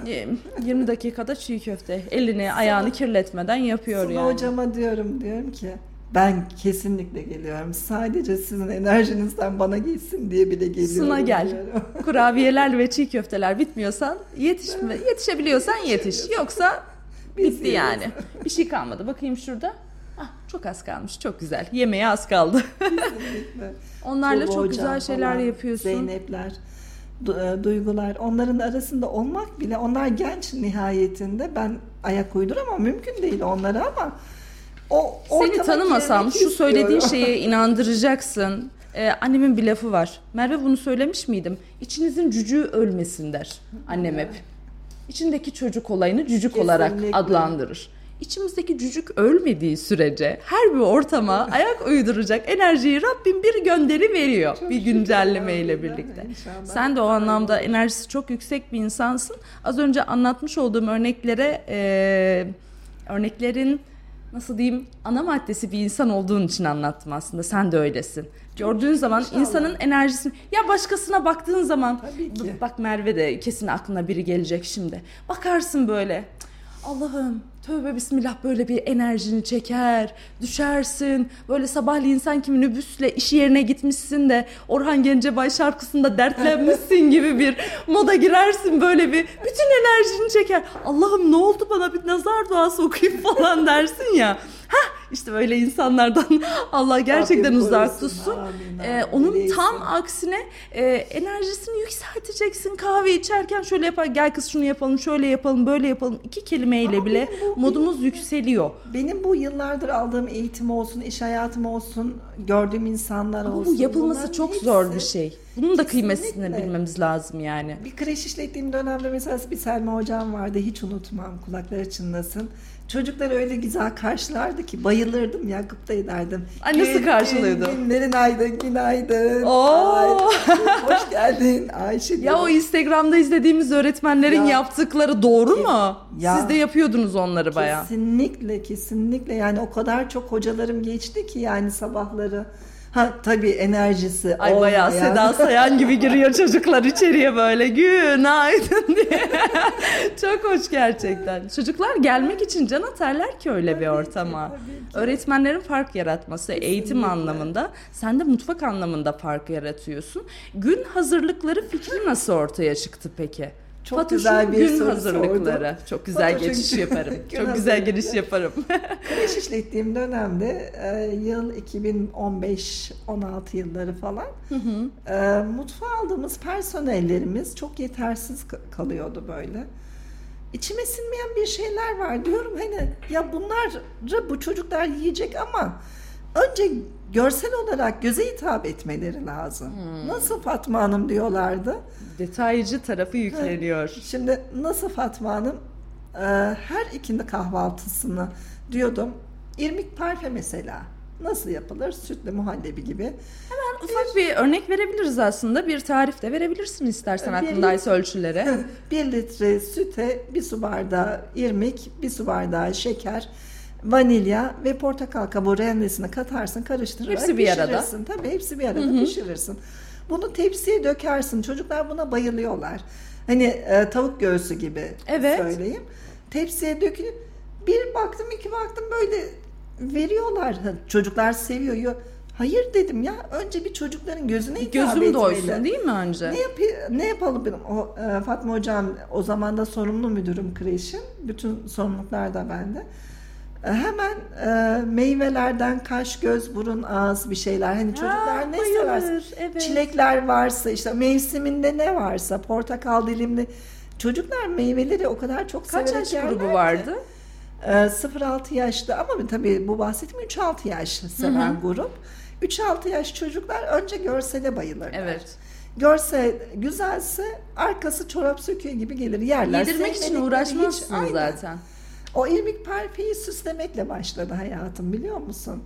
20 dakikada çiğ köfte. Elini ayağını kirletmeden yapıyor Suna yani. hocama diyorum diyorum ki ben kesinlikle geliyorum. Sadece sizin enerjinizden bana gitsin diye bile geliyorum. Suna gel. (laughs) Kurabiyeler ve çiğ köfteler bitmiyorsan yetişme, yetişebiliyorsan yetiş. Yoksa bitti yani. Bir şey kalmadı. Bakayım şurada. Ah, çok az kalmış. Çok güzel. Yemeğe az kaldı. (laughs) Onlarla Tuğba çok hocam güzel şeyler falan, yapıyorsun. Zeynepler, e, duygular onların arasında olmak bile onlar genç nihayetinde ben ayak uyduramam mümkün değil onlara ama o Seni tanımasam şu söylediğin (laughs) şeye inandıracaksın. Ee, annemin bir lafı var. Merve bunu söylemiş miydim? İçinizin cücüğü ölmesin der annem hep. İçindeki çocuk olayını cücük olarak Kesinlikle. adlandırır. İçimizdeki cücük ölmediği sürece her bir ortama (laughs) ayak uyduracak enerjiyi Rabbim bir gönderi veriyor Çok bir güncelleme ile birlikte. inşallah. Sen de o anlamda enerjisi çok yüksek bir insansın. Az önce anlatmış olduğum örneklere e, örneklerin nasıl diyeyim ana maddesi bir insan olduğun için anlattım aslında. Sen de öylesin. Gördüğün zaman İnşallah. insanın enerjisini ya başkasına baktığın zaman bak Merve de kesin aklına biri gelecek şimdi. Bakarsın böyle "Cık, Allah'ım tövbe bismillah böyle bir enerjini çeker, düşersin. Böyle sabahleyin sanki minibüsle iş yerine gitmişsin de Orhan Gencebay şarkısında dertlenmişsin (laughs) gibi bir moda girersin böyle bir bütün enerjini çeker. Allah'ım ne oldu bana bir nazar duası okuyayım falan dersin ya. Hah işte böyle insanlardan (laughs) Allah gerçekten Rabbim uzak tutsun. Ee, onun Öyleyse. tam aksine e, enerjisini yükselteceksin. Kahve içerken şöyle yapar, gel kız şunu yapalım, şöyle yapalım, böyle yapalım. İki kelimeyle Ama bile benim bu- modumuz yükseliyor. Benim bu yıllardır aldığım eğitim olsun, iş hayatım olsun, gördüğüm insanlar Ama olsun. bu yapılması bunların çok hepsi- zor bir şey. Bunun da kıymetini bilmemiz lazım yani. Bir kreş işlettiğim dönemde mesela bir Selma hocam vardı hiç unutmam kulakları çınlasın. Çocuklar öyle güzel karşılardı ki bayılırdım Yakup da ederdim. Ay, nasıl karşılıyordu? Gün, günlerin aydın, günaydın. Oo. Ay, hoş geldin Ayşe. Ya o Instagram'da izlediğimiz öğretmenlerin Ya. yaptıkları doğru mu? Ya. Siz de yapıyordunuz onları bayağı. Kesinlikle kesinlikle yani o kadar çok hocalarım geçti ki yani sabahları Ha tabii enerjisi Ay olmayan. bayağı Seda Sayan gibi giriyor çocuklar içeriye böyle günaydın diye. (laughs) Çok hoş gerçekten. Çocuklar gelmek için can atarlar ki öyle bir ortama. tabii ki. Öğretmenlerin fark yaratması eğitim anlamında, sen de mutfak anlamında fark yaratıyorsun. Gün hazırlıkları fikri nasıl ortaya çıktı peki? Çok Fatoş'un güzel bir gün soru hazırlıkları. sordun. Çok güzel Fatoş'un geçiş gün- yaparım. (laughs) gün Çok güzel giriş yaparım. (laughs) Kreş işlettiğim dönemde e, yıl 2015-16 yılları falan e, mutfağa aldığımız personellerimiz çok yetersiz ka- kalıyordu böyle. İçime sinmeyen bir şeyler var diyorum hani ya bunları bu çocuklar yiyecek ama önce görsel olarak göze hitap etmeleri lazım. Nasıl Fatma Hanım diyorlardı. Detaycı tarafı yükleniyor. Şimdi nasıl Fatma Hanım e, her ikindi kahvaltısını diyordum. İrmik parfe mesela. Nasıl yapılır? Sütle muhallebi gibi. Ufak bir örnek verebiliriz aslında. Bir tarif de verebilirsin istersen Bir- aklındaysa ölçülere. (laughs) bir litre süte bir su bardağı irmik, bir su bardağı şeker, vanilya ve portakal kabuğu rendesini katarsın, karıştırarak Hepsi bir arada. pişirirsin. Tabii hepsi bir arada pişirirsin. Bunu tepsiye dökersin. Çocuklar buna bayılıyorlar. Hani e, tavuk göğsü gibi Evet. söyleyeyim. Tepsiye dökülüp bir baktım iki baktım böyle veriyorlar. Çocuklar seviyor. Yo- Hayır dedim ya. Önce bir çocukların gözüne hitap Gözüm etmeli. doysun değil mi önce? Ne, yapı- ne yapalım benim? O, e, Fatma Hocam o zaman da sorumlu müdürüm kreşin. Bütün sorumluluklar da bende. E, hemen e, meyvelerden kaş, göz, burun, ağız bir şeyler. Hani çocuklar ne bayılır, evet. Çilekler varsa işte mevsiminde ne varsa portakal dilimli. Çocuklar meyveleri o kadar çok Kaç severek yaş grubu vardı? E, 0-6 yaşta ama tabii bu bahsettiğim 3-6 yaş seven grup. 3-6 yaş çocuklar önce görsele bayılırlar. Evet. Görse güzelse arkası çorap söküğü gibi gelir yerler. Yedirmek için Sevmedikleri uğraşmazsın hiç- Aynen. O irmik parfeyi süslemekle başladı hayatım biliyor musun?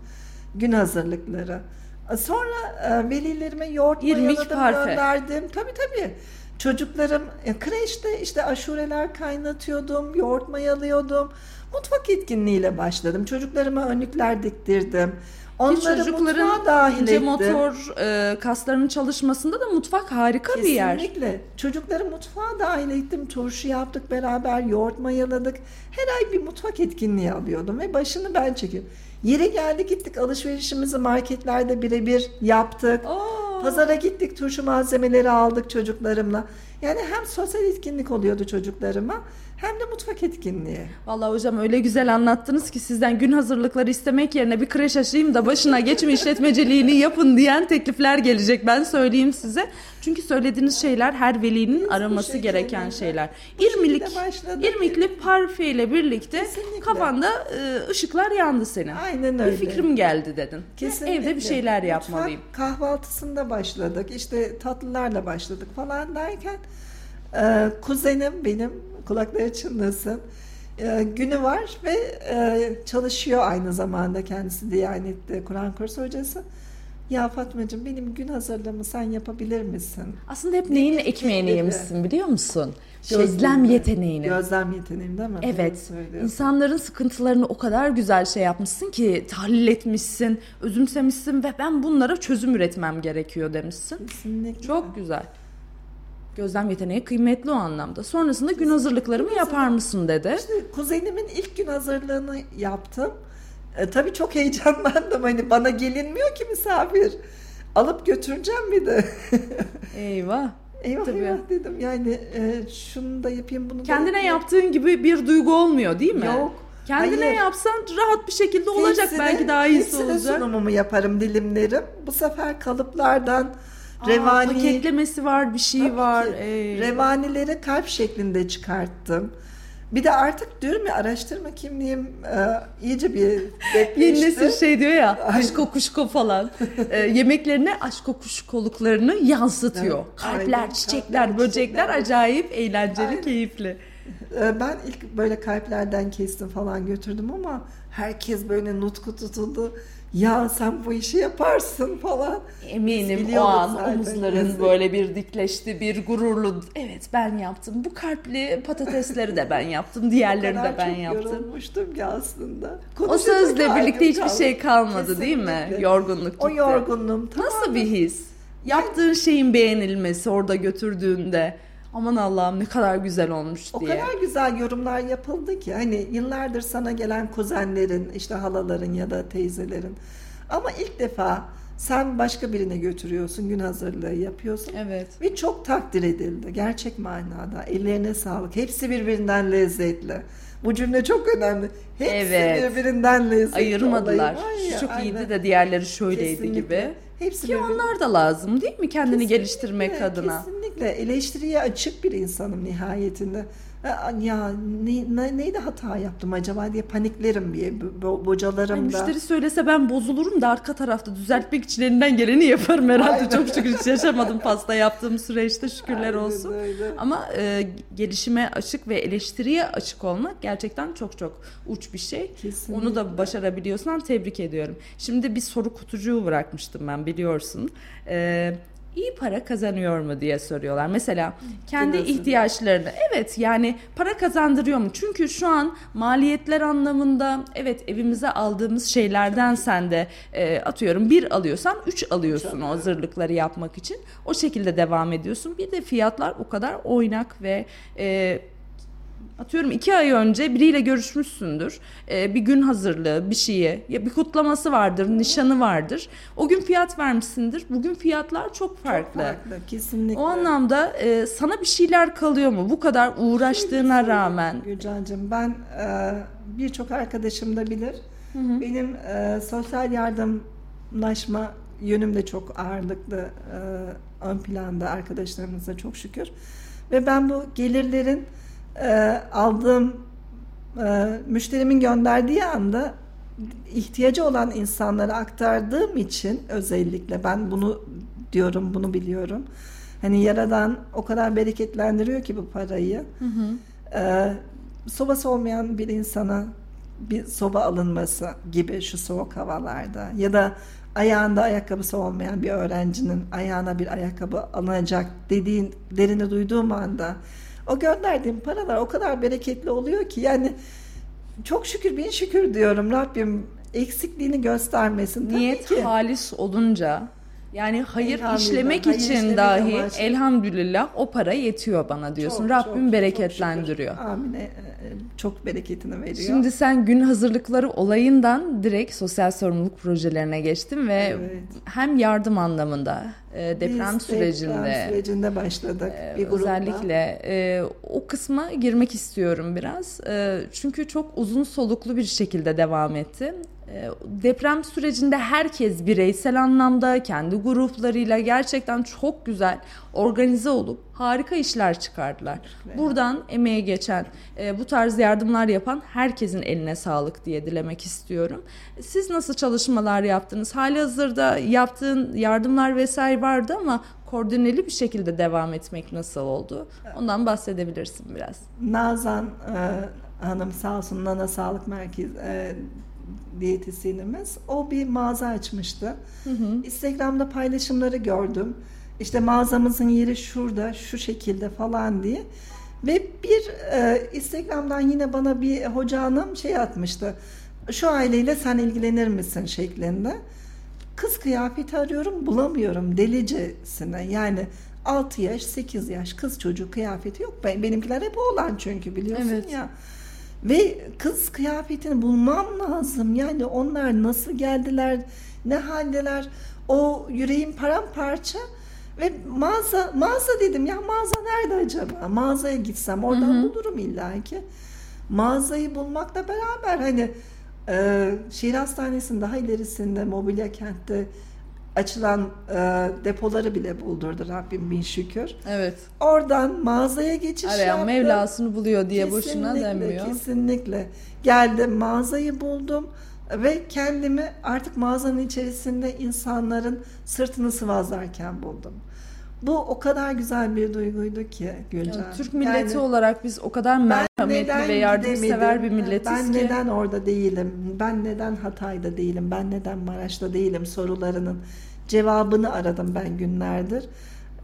Gün hazırlıkları. Sonra e, velilerime yoğurt parfe. gönderdim. Tabii tabii. Çocuklarım e, kreşte işte aşureler kaynatıyordum, yoğurt mayalıyordum. Mutfak etkinliğiyle başladım. Çocuklarıma önlükler diktirdim. Onları çocukların dahil ince ettim. motor e, kaslarının çalışmasında da mutfak harika bir yer. Kesinlikle. Çocukları mutfağa dahil ettim. Turşu yaptık beraber, yoğurt mayaladık. Her ay bir mutfak etkinliği alıyordum ve başını ben çekiyorum. Yeri geldi gittik alışverişimizi marketlerde birebir yaptık. Aa. Pazara gittik turşu malzemeleri aldık çocuklarımla. Yani hem sosyal etkinlik oluyordu çocuklarıma hem de mutfak etkinliği. Vallahi hocam öyle güzel anlattınız ki sizden gün hazırlıkları istemek yerine bir kreş açayım da başına geçme işletmeciliğini yapın diyen teklifler gelecek ben söyleyeyim size. Çünkü söylediğiniz şeyler her velinin araması gereken şeyler. İrmilik, irmikli parfe ile birlikte Kesinlikle. kafanda e, ışıklar yandı senin. Aynen Bir öyle. fikrim geldi dedin. Kesinlikle. Evde bir şeyler yapmalıyım. Mutfak kahvaltısında başladık. İşte tatlılarla başladık falan derken e, kuzenim benim kulakları çınlasın. E, günü var ve e, çalışıyor aynı zamanda kendisi Diyanet'te Kur'an kursu hocası. Ya Fatmacığım benim gün hazırlığımı sen yapabilir misin? Aslında hep neyin Dedi, ekmeğini dedi. yemişsin biliyor musun? Gözlem Şeklinde. yeteneğini. Gözlem yeteneğim değil mi? Evet. insanların sıkıntılarını o kadar güzel şey yapmışsın ki tahlil etmişsin, özümsemişsin ve ben bunlara çözüm üretmem gerekiyor demişsin. Kesinlikle. Çok güzel. Gözlem yeteneği kıymetli o anlamda. Sonrasında gün hazırlıklarımı yapar mısın dedi. İşte kuzenimin ilk gün hazırlığını yaptım. E, tabii çok heyecanlandım. Hani bana gelinmiyor ki misafir. Alıp götüreceğim bir de. (laughs) Eyvah. eyvah Tabii. eyvah dedim. Yani e, şunu da yapayım bunu da Kendine yaptığın gibi bir duygu olmuyor değil mi? Yok. Kendine Hayır. yapsan rahat bir şekilde olacak. Hepsini- Belki daha iyisi olacak. sunumumu yaparım dilimlerim. Bu sefer kalıplardan Aa, revani, paketlemesi var, bir şey var. Ey. Revanileri kalp şeklinde çıkarttım. Bir de artık diyorum ya araştırma kimliğim e, iyice bir (laughs) Yeni depreşti. nesil şey diyor ya aşko kuşko falan e, yemeklerine aşko kuşkoluklarını yansıtıyor. Evet, Kalpler, aynen. çiçekler, Kalpler, böcekler çiçekler. acayip eğlenceli, Aynen. keyifli. Ee, Ben ilk böyle kalplerden kestim falan götürdüm ama herkes böyle nutku tutuldu. Ya sen bu işi yaparsın falan. Eminim o an omuzların böyle bir dikleşti, bir gururlu. Evet ben yaptım. Bu kalpli patatesleri de ben yaptım. (laughs) Diğerlerini de ben yaptım. çok yorulmuştum ki aslında. o sözle birlikte hiçbir kaldı. şey kalmadı Kesinlikle. değil mi? Yorgunluk gitti. O yorgunluğum tamamen. Nasıl bir his? Yaptığın şeyin beğenilmesi orada götürdüğünde aman Allah'ım ne kadar güzel olmuş diye. O kadar güzel yorumlar yapıldı ki hani yıllardır sana gelen kuzenlerin işte halaların ya da teyzelerin ama ilk defa sen başka birine götürüyorsun, gün hazırlığı yapıyorsun. Evet. Ve çok takdir edildi gerçek manada. Ellerine sağlık. Hepsi birbirinden lezzetli. Bu cümle çok önemli. Hepsi evet. birbirinden lezzetli. Ayırmadılar. Ya, çok aynen. iyiydi de diğerleri şöyleydi Kesinlikle. gibi. Hepsi Ki onlar da lazım değil mi? Kendini kesinlikle, geliştirmek adına? Kesinlikle. Eleştiriye açık bir insanım nihayetinde ya ne, ne, neydi hata yaptım acaba diye paniklerim diye bo, bocalarım Ay, da. Müşteri söylese ben bozulurum da arka tarafta düzeltmek için elinden geleni yaparım herhalde. Aynen. Çok şükür hiç yaşamadım pasta yaptığım süreçte şükürler Aynen olsun. Öyle. Ama e, gelişime açık ve eleştiriye açık olmak gerçekten çok çok uç bir şey. Kesinlikle. Onu da başarabiliyorsan tebrik ediyorum. Şimdi bir soru kutucuğu bırakmıştım ben biliyorsun. Eee iyi para kazanıyor mu diye soruyorlar. Mesela kendi Biliyorsun. ihtiyaçlarını evet yani para kazandırıyor mu? Çünkü şu an maliyetler anlamında evet evimize aldığımız şeylerden sen de e, atıyorum bir alıyorsan üç alıyorsun o hazırlıkları yapmak için. O şekilde devam ediyorsun. Bir de fiyatlar o kadar oynak ve e, atıyorum iki ay önce biriyle görüşmüşsündür. Ee, bir gün hazırlığı, bir şeyi, ya bir kutlaması vardır, nişanı vardır. O gün fiyat vermişsindir. Bugün fiyatlar çok farklı. Çok farklı, kesinlikle. O anlamda e, sana bir şeyler kalıyor mu? Bu kadar uğraştığına Şimdi, rağmen. Gülcan'cığım ben e, birçok arkadaşım da bilir. Hı hı. Benim e, sosyal yardımlaşma yönüm de çok ağırlıklı e, ön planda arkadaşlarımıza çok şükür. Ve ben bu gelirlerin e, aldığım e, müşterimin gönderdiği anda ihtiyacı olan insanlara aktardığım için özellikle ben bunu diyorum bunu biliyorum. Hani yaradan o kadar bereketlendiriyor ki bu parayı. Hı hı. Ee, sobası olmayan bir insana bir soba alınması gibi şu soğuk havalarda ya da ayağında ayakkabısı olmayan bir öğrencinin ayağına bir ayakkabı alınacak dediğin derini duyduğum anda o gönderdiğim paralar o kadar bereketli oluyor ki yani çok şükür bin şükür diyorum Rabbim eksikliğini göstermesin. Niyet Tabii ki. halis olunca yani hayır işlemek hayır için dahi amaç. elhamdülillah o para yetiyor bana diyorsun. Çok, Rabbim çok, bereketlendiriyor. Çok Amin. E, e, çok bereketini veriyor. Şimdi sen gün hazırlıkları olayından direkt sosyal sorumluluk projelerine geçtin ve evet. hem yardım anlamında e, deprem Biz sürecinde deprem sürecinde başladık bir grupla. Özellikle o kısma girmek istiyorum biraz. çünkü çok uzun soluklu bir şekilde devam etti. Ee, deprem sürecinde herkes bireysel anlamda kendi gruplarıyla gerçekten çok güzel organize olup harika işler çıkardılar. Buradan emeğe geçen, e, bu tarz yardımlar yapan herkesin eline sağlık diye dilemek istiyorum. Siz nasıl çalışmalar yaptınız? Hali hazırda yaptığın yardımlar vesaire vardı ama koordineli bir şekilde devam etmek nasıl oldu? Ondan bahsedebilirsin biraz. Nazan e, Hanım sağ olsun Nana Sağlık Merkezi e, diyetisyenimiz. O bir mağaza açmıştı. Hı hı. Instagram'da paylaşımları gördüm. İşte mağazamızın yeri şurada, şu şekilde falan diye. Ve bir e, Instagram'dan yine bana bir hoca hanım şey atmıştı. Şu aileyle sen ilgilenir misin şeklinde. Kız kıyafeti arıyorum bulamıyorum delicesine. Yani 6 yaş 8 yaş kız çocuğu kıyafeti yok. Benimkiler hep oğlan çünkü biliyorsun evet. ya. Ve kız kıyafetini bulmam lazım. Yani onlar nasıl geldiler, ne haldeler. O yüreğim paramparça. Ve mağaza, mağaza dedim ya mağaza nerede acaba? Mağazaya gitsem oradan Hı-hı. bulurum illaki. Mağazayı bulmakla beraber hani e, şehir hastanesinin daha ilerisinde mobilya kentte açılan e, depoları bile buldurdu Rabbim bin şükür. Evet. Oradan mağazaya geçiş Arayan yaptım. Mevlasını buluyor diye kesinlikle, boşuna demiyor. Kesinlikle. Geldim mağazayı buldum ve kendimi artık mağazanın içerisinde insanların sırtını sıvazlarken buldum. Bu o kadar güzel bir duyguydu ki Gülcan. Ya, Türk milleti Yani olarak biz o kadar ben merhametli ve yardımsever bir milletiz Ben ki. neden orada değilim? Ben neden Hatay'da değilim? Ben neden Maraş'ta değilim? Sorularının cevabını aradım ben günlerdir.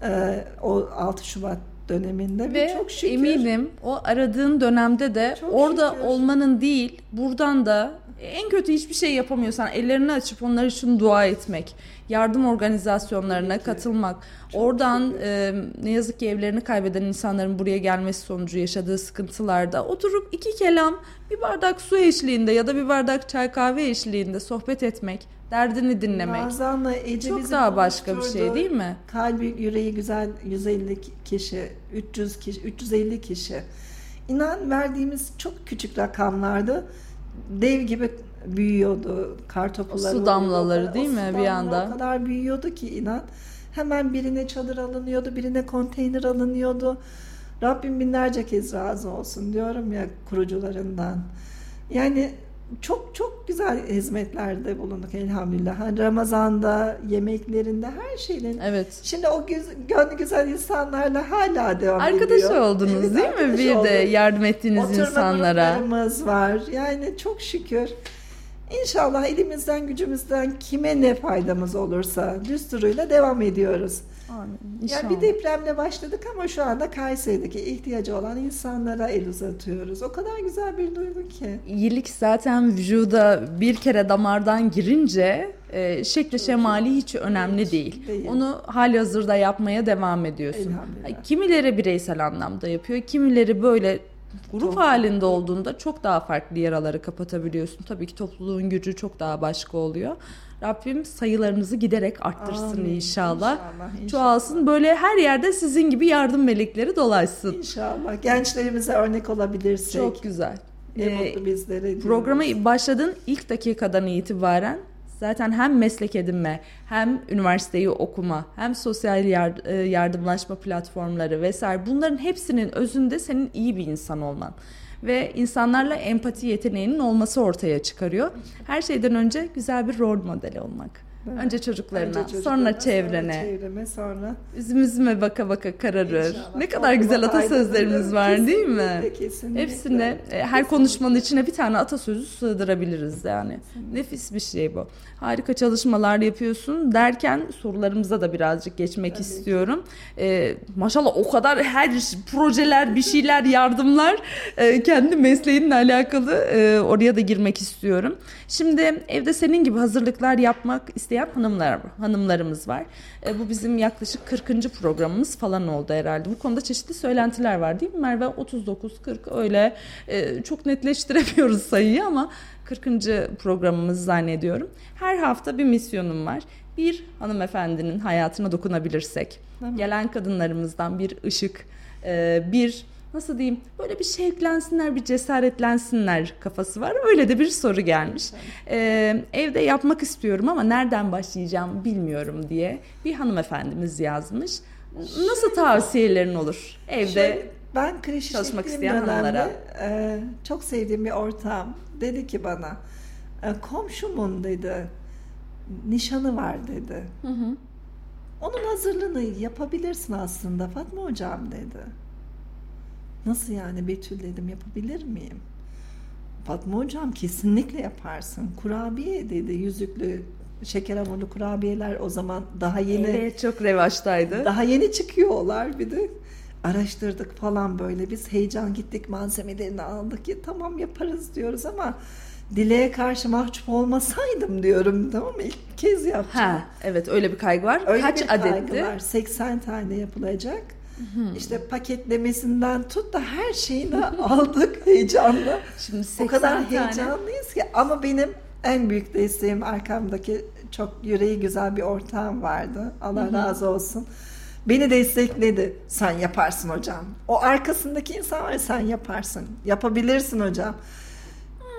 Ee, o 6 Şubat döneminde Ve çok şükür eminim o aradığın dönemde de Çok orada şükür. olmanın değil buradan da en kötü hiçbir şey yapamıyorsan ellerini açıp onlar için dua etmek, yardım organizasyonlarına katılmak, oradan e, ne yazık ki evlerini kaybeden insanların buraya gelmesi sonucu yaşadığı sıkıntılarda oturup iki kelam bir bardak su eşliğinde ya da bir bardak çay kahve eşliğinde sohbet etmek, derdini dinlemek Nazan'la Ece çok daha başka bir şey değil mi? Kalbi yüreği güzel 150 kişi, 300 kişi, 350 kişi. İnan verdiğimiz çok küçük rakamlardı. Dev gibi büyüyordu kartopuları. O su damlaları değil mi bir anda? O kadar büyüyordu ki inan. Hemen birine çadır alınıyordu, birine konteyner alınıyordu. Rabbim binlerce kez razı olsun diyorum ya kurucularından. Yani çok çok güzel hizmetlerde bulunduk elhamdülillah. Hani Ramazan'da, yemeklerinde, her şeyin. Evet. Şimdi o güz- gönlü güzel insanlarla hala devam Arkadaş ediyor. oldunuz Evet, değil mi? arkadaş Bir de olduk. yardım ettiğiniz Oturma insanlara. gruplarımız var. Yani çok şükür. İnşallah elimizden gücümüzden kime ne faydamız olursa düsturuyla devam ediyoruz. Amin. İnşallah. bir depremle başladık ama şu anda Kayseri'deki ihtiyacı olan insanlara el uzatıyoruz. O kadar güzel bir duygu ki. İyilik zaten vücuda bir kere damardan girince e, şekli şemali hiç önemli değil. Değil. Onu hali hazırda yapmaya devam ediyorsun. Kimileri bireysel anlamda yapıyor, kimileri böyle grup Çok- halinde olduğunda çok daha farklı yaraları kapatabiliyorsun. Tabii ki topluluğun gücü çok daha başka oluyor. Rabbim sayılarınızı giderek arttırsın Amin. inşallah. İnşallah, inşallah. Çoğalsın böyle her yerde sizin gibi yardım melekleri dolaşsın. İnşallah. Gençlerimize örnek olabilirsek. Çok güzel. Ne Ee, mutlu bizlere. Programa başladığın ilk dakikadan itibaren zaten hem meslek edinme, hem üniversiteyi okuma, hem sosyal yar- e, yardımlaşma platformları vesaire bunların hepsinin özünde senin iyi bir insan olman ve insanlarla empati yeteneğinin olması ortaya çıkarıyor. Her şeyden önce güzel bir rol modeli olmak. Evet. Önce çocuklarına, Önce çocuklarına, sonra çevrene, Sonra çevreme, sonra üzüm üzüme baka baka kararır. İnşallah. Ne kadar güzel Topluma atasözlerimiz var değil mi? Kesinlikle, kesinlikle. Hepsinde e, her konuşmanın içine bir tane atasözü sığdırabiliriz yani. Nefis bir şey bu. Harika çalışmalar yapıyorsun derken sorularımıza da birazcık geçmek Tabii istiyorum. E, maşallah o kadar her projeler, bir şeyler, yardımlar e, kendi mesleğinle alakalı e, oraya da girmek istiyorum. Şimdi evde senin gibi hazırlıklar yapmak isteyen hanımlar hanımlarımız var. E, bu bizim yaklaşık 40. programımız falan oldu herhalde. Bu konuda çeşitli söylentiler var değil mi Merve? 39 40 öyle e, çok netleştiremiyoruz (laughs) sayıyı ama 40. programımız zannediyorum. Her hafta bir misyonum var. Bir hanımefendinin hayatına dokunabilirsek, gelen kadınlarımızdan bir ışık, e, bir nasıl diyeyim böyle bir şevklensinler, bir cesaretlensinler kafası var. Öyle de bir soru gelmiş. Ee, evde yapmak istiyorum ama nereden başlayacağım bilmiyorum diye bir hanımefendimiz yazmış. Nasıl tavsiyelerin olur evde? Şöyle, ben kreş çalışmak isteyen dönemde, hanımlara. e, çok sevdiğim bir ortağım dedi ki bana e, komşumun dedi nişanı var dedi. Hı hı. Onun hazırlığını yapabilirsin aslında Fatma hocam dedi. Nasıl yani Betül dedim yapabilir miyim? Fatma hocam kesinlikle yaparsın. Kurabiye dedi yüzüklü şeker hamurlu kurabiyeler o zaman daha yeni Evet çok revaçtaydı. daha yeni çıkıyorlar bir de. Araştırdık falan böyle biz heyecan gittik malzemelerini aldık ki tamam yaparız diyoruz ama dileğe karşı mahcup olmasaydım diyorum tamam mı? İlk kez yapacağım. Ha, evet öyle bir kaygı var. Öyle Kaç bir kaygı adetti? var. 80 tane yapılacak. İşte paketlemesinden tut da her şeyini (laughs) aldık heyecanla. Şimdi O 80 kadar tane. heyecanlıyız ki ama benim en büyük desteğim arkamdaki çok yüreği güzel bir ortağım vardı. Allah razı olsun. Beni destekledi. Sen yaparsın hocam. O arkasındaki insan var sen yaparsın. Yapabilirsin hocam.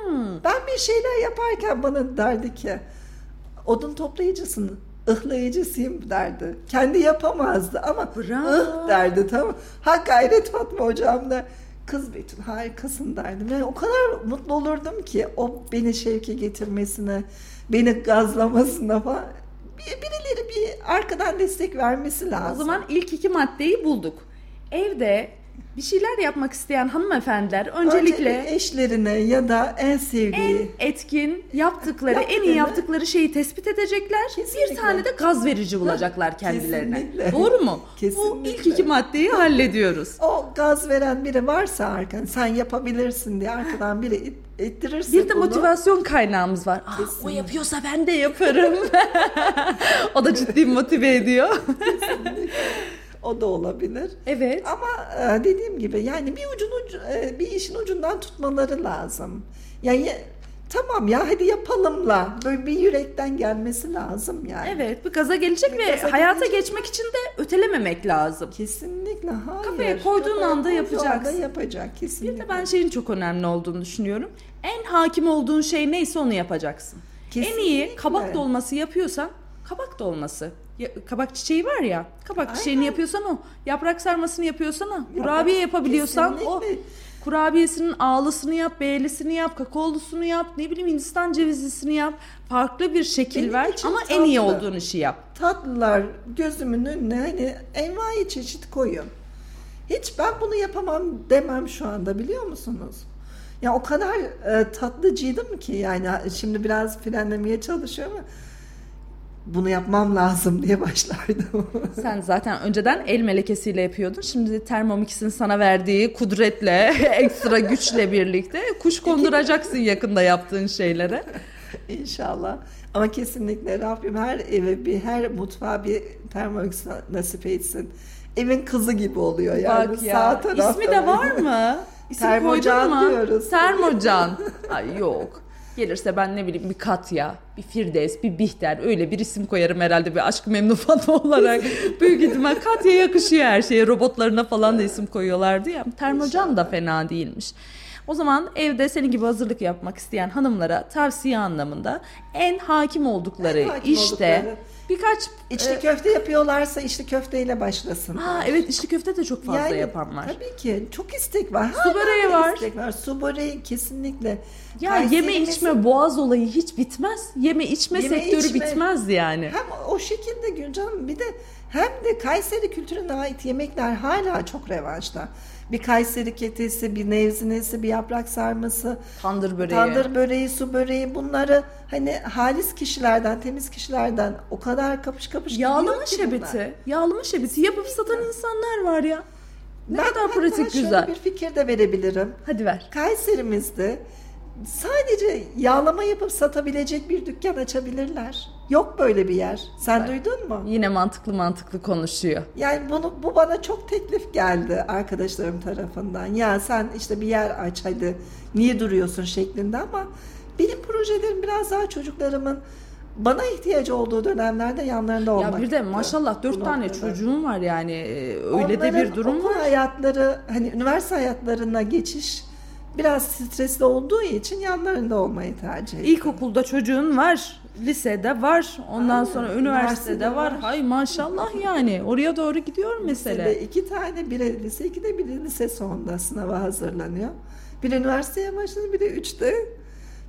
Hmm. Ben bir şeyler yaparken bana derdi ki odun toplayıcısın, ıhlayıcısıyım derdi. Kendi yapamazdı ama Bravo. ıh derdi tamam. Ha gayret Fatma hocam da kız Betül harikasın derdim. Yani o kadar mutlu olurdum ki o beni şevke getirmesine, beni gazlamasına falan. birileri bir arkadan destek vermesi lazım. O zaman ilk iki maddeyi bulduk. Evde bir şeyler yapmak isteyen hanımefendiler öncelikle Önce eşlerine ya da en sevdiği en etkin yaptıkları, en iyi yaptıkları şeyi tespit edecekler. Kesinlikle. Bir tane de gaz verici bulacaklar kendilerine. kesinlikle. Doğru mu? Bu Kesinlikle. ilk iki maddeyi hallediyoruz. o gaz veren biri varsa arkan sen yapabilirsin diye arkadan biri it- ittirirsin Bir de bunu. motivasyon kaynağımız var. Aa, o Kesinlikle. yapıyorsa ben de yaparım. (laughs) o da ciddi motive ediyor. O da olabilir. evet. Ama e, dediğim gibi yani bir ucun ucu, e, bir işin ucundan tutmaları lazım. Yani ya- tamam ya hadi yapalımla böyle bir yürekten gelmesi lazım yani. Evet, bir gaza gelecek Bir ve gaza hayata gelecek. geçmek için de ötelememek lazım. Kesinlikle hayır. Kafaya koyduğun Kafaya anda yapacaksın. anda yapacak kesinlikle. Bir de ben şeyin çok önemli olduğunu düşünüyorum. En hakim olduğun şey neyse onu yapacaksın. En iyi Kesinlikle. kabak dolması yapıyorsan kabak dolması. Ya- kabak çiçeği var ya. Kabak çiçeğini Aynen. yapıyorsan o. Yaprak sarmasını yapıyorsan o. Kurabiye yapabiliyorsan o. Kesinlikle. (laughs) Kurabiyesinin ağlısını yap, beğelisini yap, kakaolusunu yap, ne bileyim Hindistan cevizlisini yap. Farklı bir şekil Benim ver ama en iyi tatlı. olduğun işi yap. tatlılar gözümün önüne hani envai çeşit koyun. Hiç ben bunu yapamam demem şu anda biliyor musunuz? Ya o kadar e, tatlıcıydım ki yani şimdi biraz frenlemeye çalışıyorum ama bunu yapmam lazım diye başlardım. (laughs) Sen zaten önceden el melekesiyle yapıyordun. Şimdi Thermomix'in sana verdiği kudretle, (laughs) ekstra güçle birlikte kuş konduracaksın yakında yaptığın şeylere. İnşallah. Ama kesinlikle Rabbim her eve bir her mutfağa bir Thermomix nasip etsin. Evin kızı gibi oluyor yani. Bak ya. Sağ tarafta İsmi de var mı? İsim Termocan mu? diyoruz. Termocan. Ay yok. Gelirse ben ne bileyim bir Katya, bir Firdevs, bir Bihter öyle bir isim koyarım herhalde bir aşk memnun (laughs) Fatma olarak. Büyük ihtimal Katya yakışıyor her şeye. Robotlarına falan da isim koyuyorlardı ya. Termocan da fena değilmiş. O zaman evde senin gibi hazırlık yapmak isteyen hanımlara tavsiye anlamında en hakim oldukları En hakim işte oldukları. birkaç İçli e, köfte yapıyorlarsa içli köfteyle başlasın. Aa evet içli köfte de çok fazla yapan var. Tabii ki çok istek var. Su böreği var. istek var. Su böreği kesinlikle. Ya Kayseri'mizin yeme içme boğaz olayı hiç bitmez. Yeme içme Yeme sektörü içme. bitmez yani. Hem o şekilde Gülcan bir de hem de Kayseri kültürüne ait yemekler hala çok revaçta. Bir Kayseri ketesi, bir nevzinesi, bir yaprak sarması, Tandır böreği. tandır böreği, su böreği bunları hani halis kişilerden, temiz kişilerden o kadar kapış kapış Yağlama ki bunlar. şebeti. Yağlama şebeti yapıp satan insanlar var ya. Ne Ben kadar pratik şöyle güzel. bir fikir de verebilirim. Hadi ver. Kayserimizde sadece yağlama yapıp satabilecek bir dükkan açabilirler. Yok böyle bir yer. Sen duydun mu? Yine mantıklı mantıklı konuşuyor. Yani bunu bu bana çok teklif geldi arkadaşlarım tarafından. Ya sen işte bir yer aç hadi niye duruyorsun şeklinde ama benim projelerim biraz daha çocuklarımın bana ihtiyacı olduğu dönemlerde yanlarında olmak. Ya bir de maşallah dört tane noktada. çocuğum var yani. Ee, Öyle de Onların bir durum okul var. hayatları hani üniversite hayatlarına geçiş biraz stresli olduğu için yanlarında olmayı tercih ediyorum. İlkokulda çocuğun var. Lisede var. Ondan Aynen, sonra üniversitede üniversitede var. var. Hay maşallah yani. Oraya doğru gidiyor mesele. Lisede iki tane biri lise 2'de biri lise sonunda sınava hazırlanıyor. Bir üniversiteye başladı bir de üçte.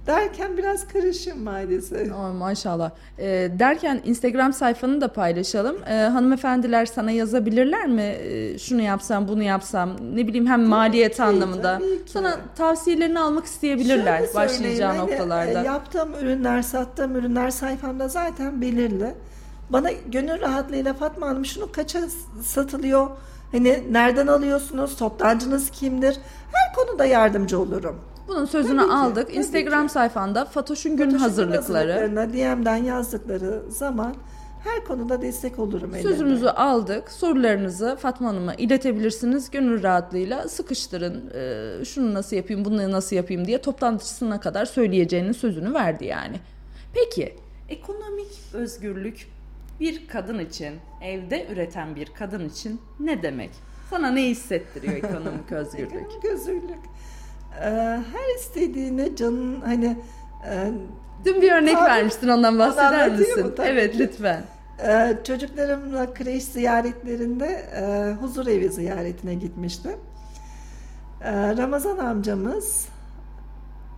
Derken biraz karışım maalesef. Ay maşallah. Ee, derken Instagram sayfanı da paylaşalım. Ee, hanımefendiler sana yazabilirler mi? Ee, şunu yapsam, bunu yapsam. Ne bileyim hem maliyet ki, anlamında. tabii ki. Sana tavsiyelerini almak isteyebilirler Şöyle başlayacağı hani, noktalarda. e, Yaptığım ürünler, sattığım ürünler sayfamda zaten belirli. Bana gönül rahatlığıyla Fatma Hanım şunu kaça satılıyor? Hani nereden alıyorsunuz? Toptancınız kimdir? Her konuda yardımcı olurum. Bunun sözünü Tabii ki, aldık. tabii Instagram ki. sayfanda Fatoş'un gün Fotoşopun hazırlıkları. hazırlıklarına DM'den yazdıkları zaman her konuda destek olurum. Sözümüzü aldık. Sorularınızı Fatma Hanım'a iletebilirsiniz. Gönül rahatlığıyla sıkıştırın. Ee, şunu nasıl yapayım, bunu nasıl yapayım diye toplantısına kadar söyleyeceğinin sözünü verdi yani. Peki, ekonomik özgürlük bir kadın için, evde üreten bir kadın için ne demek? Sana ne hissettiriyor ekonomik (laughs) özgürlük? Ekonomik özgürlük. Ee, her istediğine canın hani e, Dün bir örnek Tabii. vermiştin ondan bahseder misin? Tabii Evet ki. lütfen. Ee, çocuklarımla kreş ziyaretlerinde e, huzur evi ziyaretine gitmiştim. Ee, Ramazan amcamız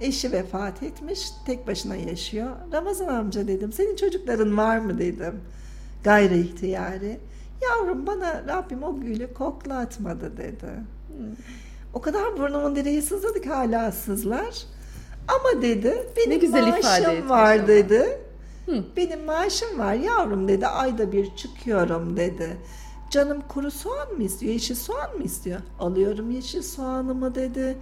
Eşi vefat etmiş, tek başına yaşıyor. Ramazan amca dedim, senin çocukların var mı dedim. Gayri ihtiyari. Yavrum bana Rabbim o gülü koklatmadı dedi. O kadar burnumun direği sızladı ki hala sızlar. Ama dedi benim Ne güzel ifade maaşım etmiş var ama. dedi. Hı. Benim maaşım var yavrum dedi. Ayda bir çıkıyorum dedi. Canım kuru soğan mı istiyor? Yeşil soğan mı istiyor? Alıyorum yeşil soğanımı dedi.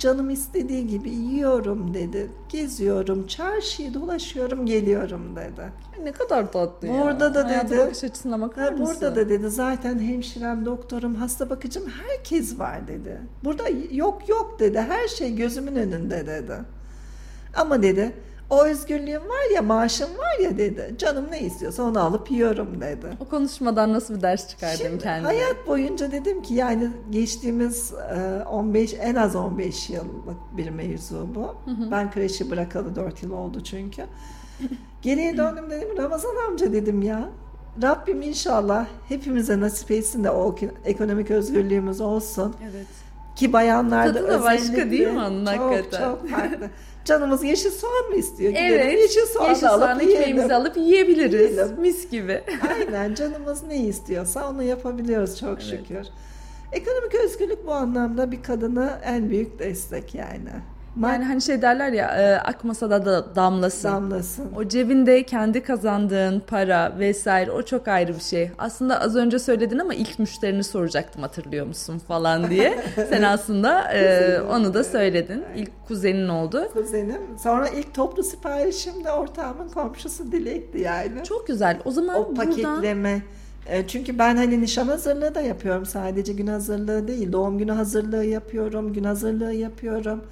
Canım istediği gibi yiyorum dedi. Geziyorum, çarşıyı dolaşıyorum, geliyorum dedi. Ne kadar tatlı ya. Burada da Hayata dedi- bakış açısına bakar Ha, mısın? burada da dedi zaten hemşirem, doktorum, hasta bakıcım herkes var dedi. Burada yok yok dedi. Her şey gözümün önünde dedi. Ama dedi o özgürlüğüm var ya maaşım var ya dedi. Canım ne istiyorsa onu alıp yiyorum dedi. O konuşmadan nasıl bir ders çıkardım Şimdi kendime? hayat boyunca dedim ki yani geçtiğimiz e, 15 en az 15 yıllık bir mevzu bu. Ben kreşi bırakalı 4 yıl oldu çünkü. Geriye döndüm dedim Ramazan amca dedim ya. Rabbim inşallah hepimize nasip etsin de o ekonomik özgürlüğümüz olsun. Evet. Ki bayanlarda Tadı da başka değil mi onun çok, hakikaten? Çok farklı. Canımız yeşil soğan mı istiyor? Gidelim Evet. yeşil soğan Yeşil alıp soğanı ekmeğimizi alıp yiyebiliriz. Yiyelim. Mis gibi. Aynen canımız ne istiyorsa onu yapabiliyoruz çok şükür. Ekonomik özgürlük bu anlamda bir kadına en büyük destek yani. Yani hani şey derler ya e, akmasa da da damlasın. damlasın. O cebinde kendi kazandığın para vesaire o çok ayrı bir şey. Aslında az önce söyledin ama ilk müşterini soracaktım hatırlıyor musun falan diye. (laughs) Sen aslında e, onu da söyledin. İlk kuzenin oldu. Kuzenim. Sonra ilk toplu siparişim de ortağımın komşusu Dilek'ti yani. Çok güzel. O zaman o buradan paketleme. E, Çünkü ben hani nişan hazırlığı da yapıyorum. Sadece gün hazırlığı değil. Doğum günü hazırlığı yapıyorum. Gün hazırlığı yapıyorum.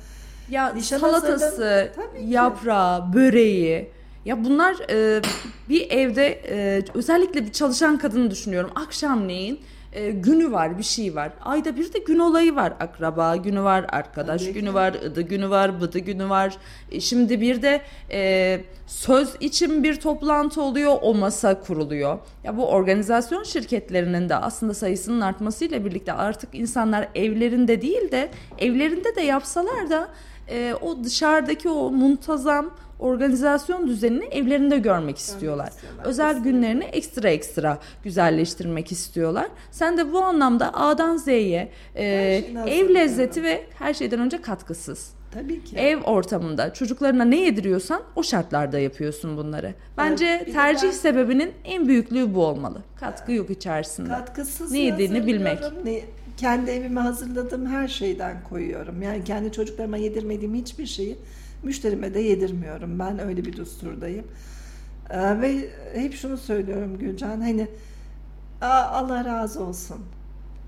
Ya Nişan salatası, ki. yaprağı, böreği ya bunlar e, bir evde e, özellikle bir çalışan kadını düşünüyorum. Akşamleyin e, günü var, bir şey var. Ayda bir de gün olayı var. Akraba günü var, arkadaş Tabii ki. günü var, ıdı günü var, bıdı günü var. E, şimdi bir de e, söz için bir toplantı oluyor, o masa kuruluyor. Ya bu organizasyon şirketlerinin de aslında sayısının artmasıyla birlikte artık insanlar evlerinde değil de evlerinde de yapsalar da e, o dışarıdaki o muntazam organizasyon düzenini evlerinde görmek istiyorlar. istiyorlar, Özel günlerini ekstra ekstra güzelleştirmek istiyorlar. Sen de bu anlamda A'dan Z'ye e, ev lezzeti ve her şeyden önce katkısız. Tabii ki. Ev ortamında çocuklarına ne yediriyorsan o şartlarda yapıyorsun bunları. Bence Evet, tercih ben- sebebinin en büyüklüğü bu olmalı. Katkı yok içerisinde. Katkısız Ne yediğini bilmek. Ne, kendi evime hazırladığım her şeyden koyuyorum. Yani kendi çocuklarıma yedirmediğim hiçbir şeyi müşterime de yedirmiyorum. Ben öyle bir düsturdayım. Ee, ve hep şunu söylüyorum Gülcan hani "Aa, Allah razı olsun.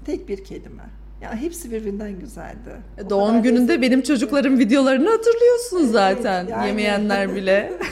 Tek bir kelime. Ya hepsi birbirinden güzeldi. O E, Doğum gününde benim ki. çocukların videolarını hatırlıyorsun zaten. yani. Yemeyenler bile. (laughs)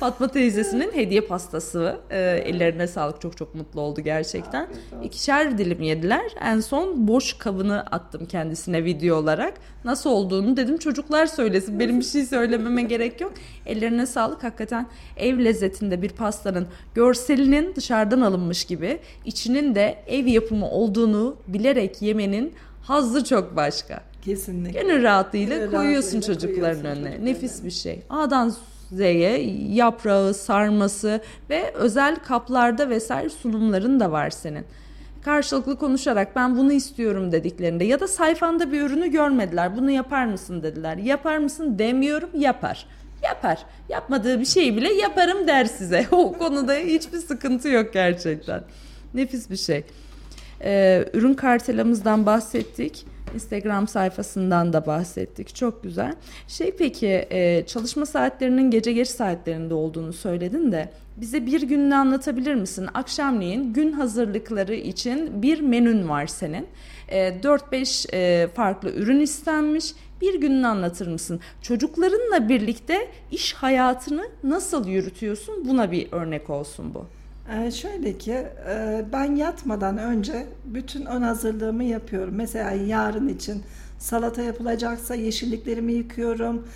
Fatma teyzesinin hediye pastası. E, ellerine sağlık. Çok çok mutlu oldu gerçekten. İkişer dilim yediler. En son boş kabını attım kendisine video olarak. Nasıl olduğunu dedim çocuklar söylesin. Benim bir şey söylememe gerek yok. Ellerine sağlık. Hakikaten ev lezzetinde bir pastanın görselinin dışarıdan alınmış gibi içinin de ev yapımı olduğunu bilerek yemenin hazzı çok başka. Kesinlikle. Gönül rahatlığıyla Gönül koyuyorsun rahatlığıyla çocukların koyuyorsun önüne. çocukların Nefis bir şey. A'dan Z'ye yaprağı, sarması ve özel kaplarda vesaire sunumların da var senin. Karşılıklı konuşarak ben bunu istiyorum dediklerinde ya da sayfanda bir ürünü görmediler. Bunu yapar mısın dediler. Yapar mısın demiyorum yapar. Yapar. Yapmadığı bir şeyi bile yaparım der size. (laughs) O konuda hiçbir sıkıntı yok gerçekten. Nefis bir şey. Ee, ürün kartelamızdan bahsettik. Instagram sayfasından da bahsettik. Çok güzel. Şey peki e, çalışma saatlerinin gece geç saatlerinde olduğunu söyledin de bize bir gününü anlatabilir misin? Akşamleyin gün hazırlıkları için bir menün var senin. E, 4-5 e, farklı ürün istenmiş. Bir gününü anlatır mısın? Çocuklarınla birlikte iş hayatını nasıl yürütüyorsun? Buna bir örnek olsun bu. Ee, şöyle ki e, ben yatmadan önce bütün ön hazırlığımı yapıyorum. Mesela yarın için salata yapılacaksa yeşilliklerimi yıkıyorum.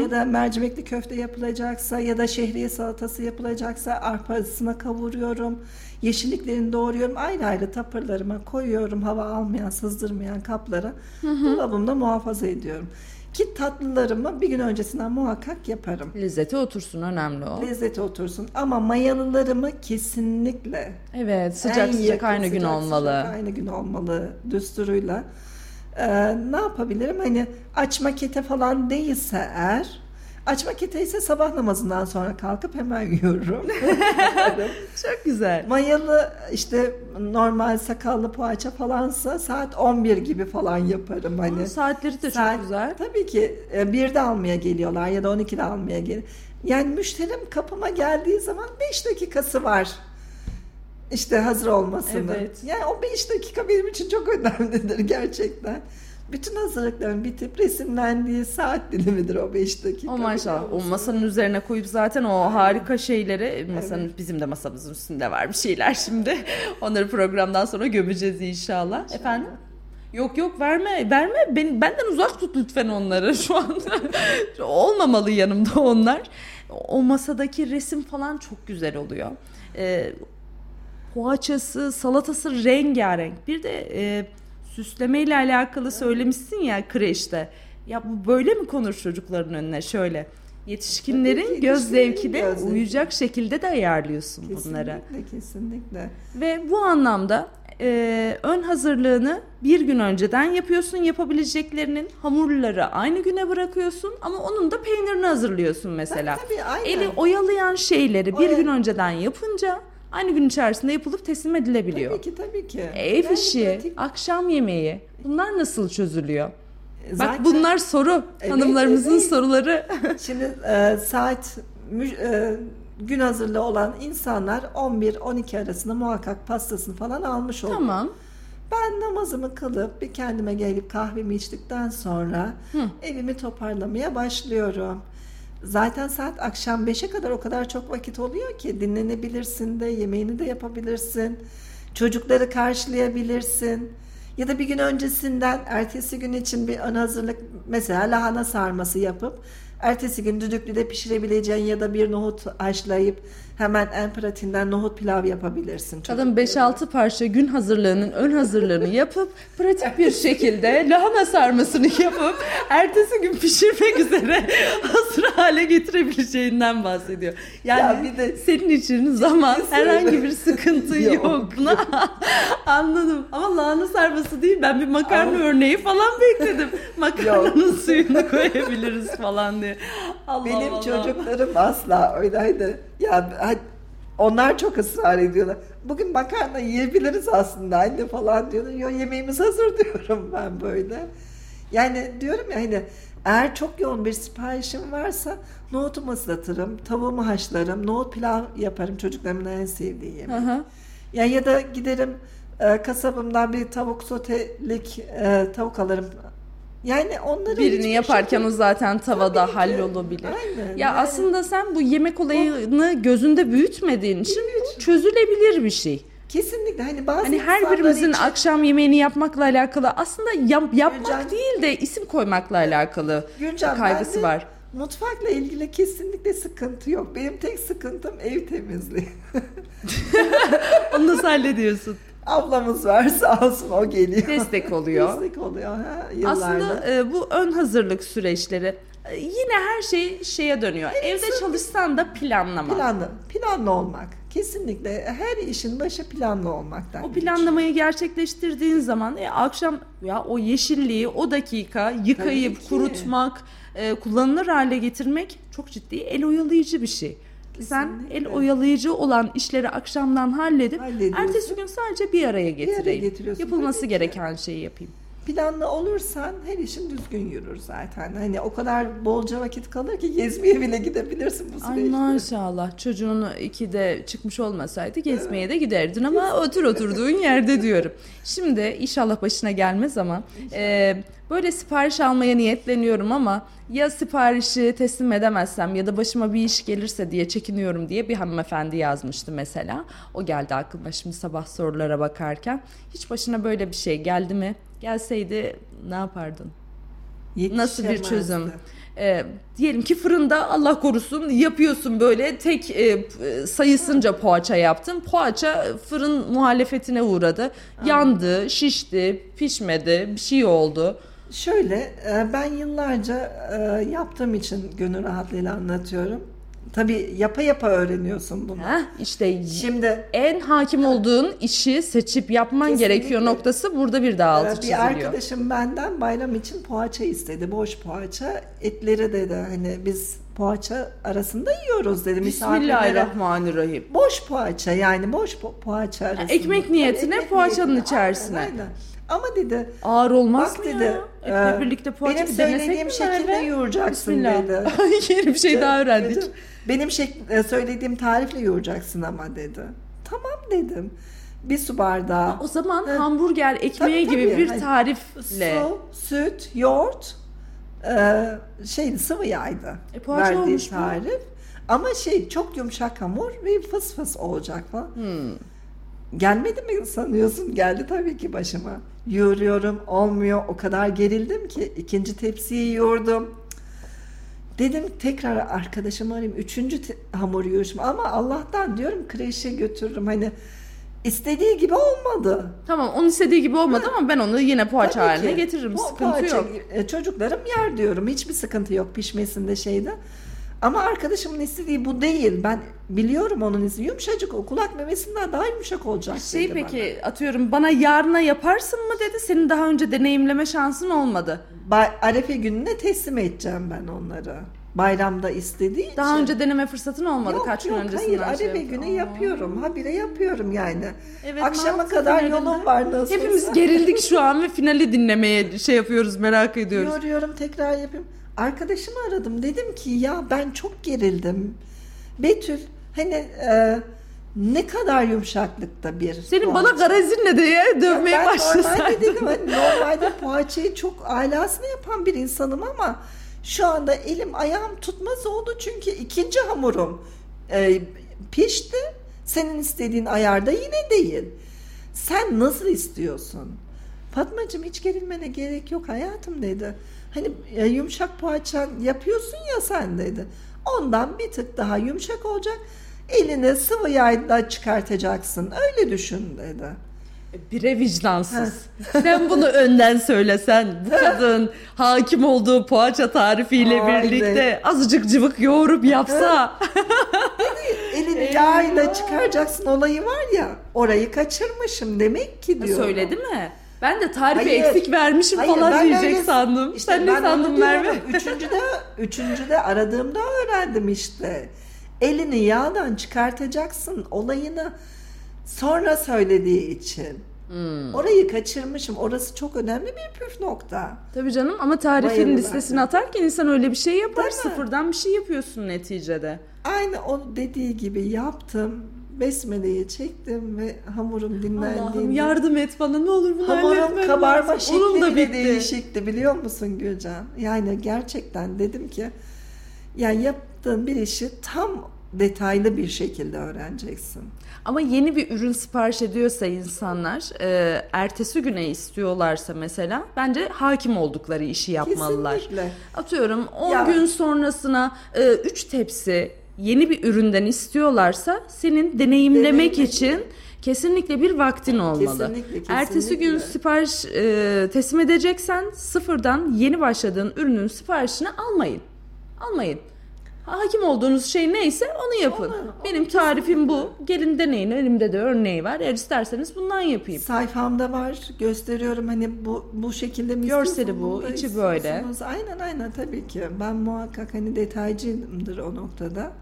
Ya da mercimekli köfte yapılacaksa ya da şehriye salatası yapılacaksa arpasına kavuruyorum. Yeşilliklerini doğruyorum. Ayrı ayrı tapırlarıma koyuyorum. Hava almayan, sızdırmayan kaplara. Dolabımda muhafaza ediyorum. Ki tatlılarımı bir gün öncesinden muhakkak yaparım. Lezzeti otursun önemli o. Lezzeti otursun ama mayalılarımı kesinlikle Evet sıcak en sıcak yakın, aynı gün sıcak olmalı. sıcak aynı gün olmalı düsturuyla. Ee, ne yapabilirim? Hani açma kete falan değilse eğer açma kete ise sabah namazından sonra kalkıp hemen yiyorum. (laughs) Çok güzel. Mayalı işte normal sakallı poğaça falansa saat 11 gibi falan yaparım hani. Aa, saatleri de Saat- çok güzel. Tabii ki e, bir de almaya geliyorlar ya da 12'de almaya gel. Yani müşterim kapıma geldiği zaman 5 dakikası var. İşte hazır olmasını. Evet. Yani o 5 dakika benim için çok önemlidir gerçekten. Bütün hazırlıkların bitip resimlendiği saat dilimidir o 5 dakika. O maşallah. O masanın üzerine koyup zaten o harika şeyleri masanın bizim de masamızın üstünde var bir şeyler şimdi. (laughs) Onları programdan sonra gömeceğiz inşallah. Efendim? Yok yok verme verme ben, benden uzak tut lütfen onları (laughs) şu anda olmamalı yanımda onlar. O masadaki resim falan çok güzel oluyor. Ee, poğaçası, salatası rengarenk. Bir de e, süslemeyle alakalı söylemişsin ya kreşte. Ya bu böyle mi konur çocukların önüne şöyle? Yetişkinlerin göz yetişkinlerin zevkine göz zevki. uyacak şekilde de ayarlıyorsun bunları. Kesinlikle kesinlikle. Ve bu anlamda e, ön hazırlığını bir gün önceden yapıyorsun yapabileceklerinin hamurları aynı güne bırakıyorsun ama onun da peynirini hazırlıyorsun mesela. Tabii, tabii, aynen. Eli oyalayan şeyleri bir Oya- gün önceden yapınca aynı gün içerisinde yapılıp teslim edilebiliyor. Tabii ki tabii ki. Ev Yani işi, pratik- akşam yemeği bunlar nasıl çözülüyor? Bak Zaten- bunlar soru. Evet, Hanımlarımızın evet. (laughs) soruları. Şimdi e, saat e, gün hazırlığı olan insanlar 11-12 arasında muhakkak pastasını falan almış oluyor. tamam. Ben namazımı kılıp bir kendime gelip kahvemi içtikten sonra evimi toparlamaya başlıyorum. Zaten saat akşam 5'e kadar o kadar çok vakit oluyor ki dinlenebilirsin de yemeğini de yapabilirsin. Çocukları karşılayabilirsin. Ya da bir gün öncesinden ertesi gün için bir ön hazırlık mesela lahana sarması yapıp ertesi gün düdüklüde pişirebileceğin ya da bir nohut haşlayıp hemen en pratiğinden nohut pilav yapabilirsin. Kadın 5-6 parça gün hazırlığının ön hazırlığını yapıp pratik bir şekilde lahana sarmasını yapıp ertesi gün pişirmek üzere (laughs) hazır hale getirebileceğinden bahsediyor. Yani Ya bir de- senin için zaman herhangi bir sıkıntı yok. Yok, (laughs) anladım. Ama lahana sarması değil ben bir makarna örneği falan bekledim. (laughs) Makarnanın suyunu koyabiliriz falan diye. Allah Benim Allah. çocuklarım asla öyleydi. Ya onlar çok ısrar ediyorlar. Bugün makarna yiyebiliriz aslında anne falan diyorlar. Yo yemeğimiz hazır (laughs) diyorum ben böyle. Yani diyorum ya hani eğer çok yoğun bir siparişim varsa nohutumu ıslatırım, tavuğumu haşlarım, nohut pilav yaparım çocuklarımın en sevdiği yemek. Hı hı. Ya ya da giderim e, kasabımdan bir tavuk sotelik e, tavuk alırım. Yani onları Birini yaparken şekilde- o zaten tavada Tabii hallolabilir. Aynen, Ya yani- aslında sen bu yemek olayını gözünde büyütmediğin için bu çözülebilir bir şey. Kesinlikle hani bazı Hani her birimizin için- akşam yemeğini yapmakla alakalı aslında yap- yapmak Gülcan- değil de isim koymakla alakalı Gülcan, kaygısı var. Mutfakla ilgili kesinlikle sıkıntı yok. Benim tek sıkıntım ev temizliği. (laughs) Onu nasıl hallediyorsun? Ablamız var (laughs) sağ olsun o geliyor. Destek oluyor. (laughs) Destek oluyor ha. Aslında e, bu ön hazırlık süreçleri e, yine her şey şeye dönüyor. Evde çalışsan da planlama. planlı, planlı olmak. Kesinlikle her işin başı planlı olmaktan. O geçiyor. planlamayı gerçekleştirdiğin zaman e, akşam ya o yeşilliği o dakika yıkayıp ki. kurutmak, e, kullanılır hale getirmek çok ciddi el oyalayıcı bir şey. Sen el Kesinlikle. oyalayıcı olan işleri akşamdan halledip ertesi gün sadece bir araya getireyim. getiriyorsun. Yapılması Tabii ki. gereken şeyi yapayım. Planlı olursan her işin düzgün yürür zaten. Hani o kadar bolca vakit kalır ki gezmeye bile gidebilirsin bu Ay süreçte. maşallah çocuğun ikide çıkmış olmasaydı gezmeye de giderdin ama otur oturduğun yerde diyorum. Şimdi inşallah başına gelmez ama e, böyle sipariş almaya niyetleniyorum ama ya siparişi teslim edemezsem ya da başıma bir iş gelirse diye çekiniyorum diye bir hanımefendi yazmıştı mesela. O geldi aklıma şimdi sabah sorulara bakarken. Hiç başına böyle bir şey geldi mi? Gelseydi ne yapardın? Nasıl bir çözüm? Ee, diyelim ki fırında Allah korusun yapıyorsun böyle tek e, sayısınca poğaça yaptın. Poğaça fırın muhalefetine uğradı. Yandı, şişti, pişmedi, bir şey oldu. Şöyle e, ben yıllarca e, yaptığım için gönül rahatlığıyla anlatıyorum. Tabii yapa yapa öğreniyorsun bunu. Heh, işte Şimdi en hakim olduğun işi seçip yapman Kesinlikle. gerekiyor noktası burada bir daha altı Ee, çiziliyor. Bir arkadaşım benden bayram için poğaça istedi. Boş poğaça. Etleri dedi hani biz poğaça arasında yiyoruz dedi. Bismillahirrahmanirrahim. Boş poğaça yani boş po- poğaça arasında. ekmek niyetine Ekmek poğaçanın niyetine, içerisine. Aynen, aynen. Ama dedi Ağır olmaz bak mı dedi ya? E, birlikte poğaça benim söylediğim şekilde Merve? yoğuracaksın Bismillah. dedi. (laughs) Yeni bir şey daha öğrendik. Benim şek- söylediğim tarifle yoğuracaksın ama dedi. Tamam dedim. Bir su bardağı O zaman Ha. hamburger ekmeği Tabii, gibi tabii. bir tarifle. Su, süt, yoğurt, e, şey sıvı yağdı E, poğaça verdiği olmuş bu. tarif. Ama şey çok yumuşak hamur ve fıs fıs olacak falan. Hmm. Gelmedi mi sanıyorsun? Geldi tabii ki başıma. Yoğuruyorum olmuyor. O kadar gerildim ki ikinci tepsiyi yoğurdum. Dedim tekrar arkadaşımı arayayım. Üçüncü hamur yoğuruşum. Ama Allah'tan diyorum kreşe götürürüm. Hani istediği gibi olmadı. Tamam onun istediği gibi olmadı ama ben onu yine poğaça Tabii haline ki. getiririm. Bu Sıkıntı poğaça, yok. e, Çocuklarım yer diyorum. Hiçbir sıkıntı yok pişmesinde şeyde. Ama arkadaşımın istediği bu değil. Ben biliyorum onun istediği. Yumuşacık o kulak memesinden daha yumuşak olacak Şey dedi peki atıyorum bana yarına yaparsın mı dedi. Senin daha önce deneyimleme şansın olmadı. bana. Bay- Arefe gününe teslim edeceğim ben onları. Bayramda istediği Daha için. önce deneme fırsatın olmadı yok, kaç gün yok, öncesinden. Hayır şey Arefe yaptın. günü yapıyorum. Habire yapıyorum yani. Evet, Akşama kadar finalinde. yolum var nasıl Hepimiz gerildik şu an ve finali dinlemeye şey yapıyoruz merak ediyoruz. Yoruyorum tekrar yapıyorum. Arkadaşımı aradım. Dedim ki ya ben çok gerildim. Betül hani e, ne kadar yumuşaklıkta bir Senin bana poğaça. garazinle de ya dövmeye ben normalde başlasaydın. dedim hani normalde poğaçayı çok alasını yapan bir insanım ama şu anda elim ayağım tutmaz oldu çünkü ikinci hamurum e, pişti. Senin istediğin ayarda yine değil. Sen nasıl istiyorsun? Fatmacığım hiç gerilmene gerek yok hayatım dedi. Hani e, yumuşak poğaça yapıyorsun ya sen dedi. Ondan bir tık daha yumuşak olacak. Eline sıvı yağda çıkartacaksın. Öyle düşün dedi. Bire vicdansız. (laughs) Sen bunu önden söylesen bu kadın hakim olduğu poğaça tarifiyle Aynen. birlikte azıcık cıvık yoğurup yapsa. Elini (laughs) yağıyla çıkaracaksın olayı var ya orayı kaçırmışım demek ki diyor. Söyledi mi? Ben de tarifi Hayır. eksik vermişim Hayır, falan diyecek öyle- sandım. İşte Sen ne sandın. Merve? Üçüncüde, üçüncüde aradığımda öğrendim işte. Elini yağdan çıkartacaksın olayını sonra söylediği için. Hmm. Orayı kaçırmışım. Orası çok önemli bir püf nokta. Tabii canım ama tarifin listesini atarken insan öyle bir şey yapar. Sıfırdan bir şey yapıyorsun neticede. Aynı o dediği gibi yaptım. Besmeleyi çektim ve hamurum Allah'ım dinlendiğinde yardım et bana ne olur bunu Hamurum kabarma lazım. Onun şekli da bile bitti. değişikti biliyor musun Gülcan? Yani gerçekten dedim ki yani yaptığın bir işi tam detaylı bir şekilde öğreneceksin. Ama yeni bir ürün sipariş ediyorsa insanlar e, ertesi güne istiyorlarsa mesela bence hakim oldukları işi yapmalılar. Kesinlikle. Atıyorum 10 Ya. gün sonrasına 3 tepsi yeni bir üründen istiyorlarsa senin deneyimlemek için kesinlikle bir vaktin olmalı. Kesinlikle, Ertesi gün kesinlikle. sipariş e, teslim edeceksen sıfırdan yeni başladığın ürünün siparişini almayın. Almayın. Hakim olduğunuz şey neyse onu yapın. Onu- onu Benim tarifim bu. Gelin deneyin. Elimde de örneği var. Eğer isterseniz bundan yapayım. Sayfamda var gösteriyorum hani bu bu şekilde mi Görseli bu, içi böyle. Aynen aynen tabii ki. Ben muhakkak hani detaycıyımdır o noktada.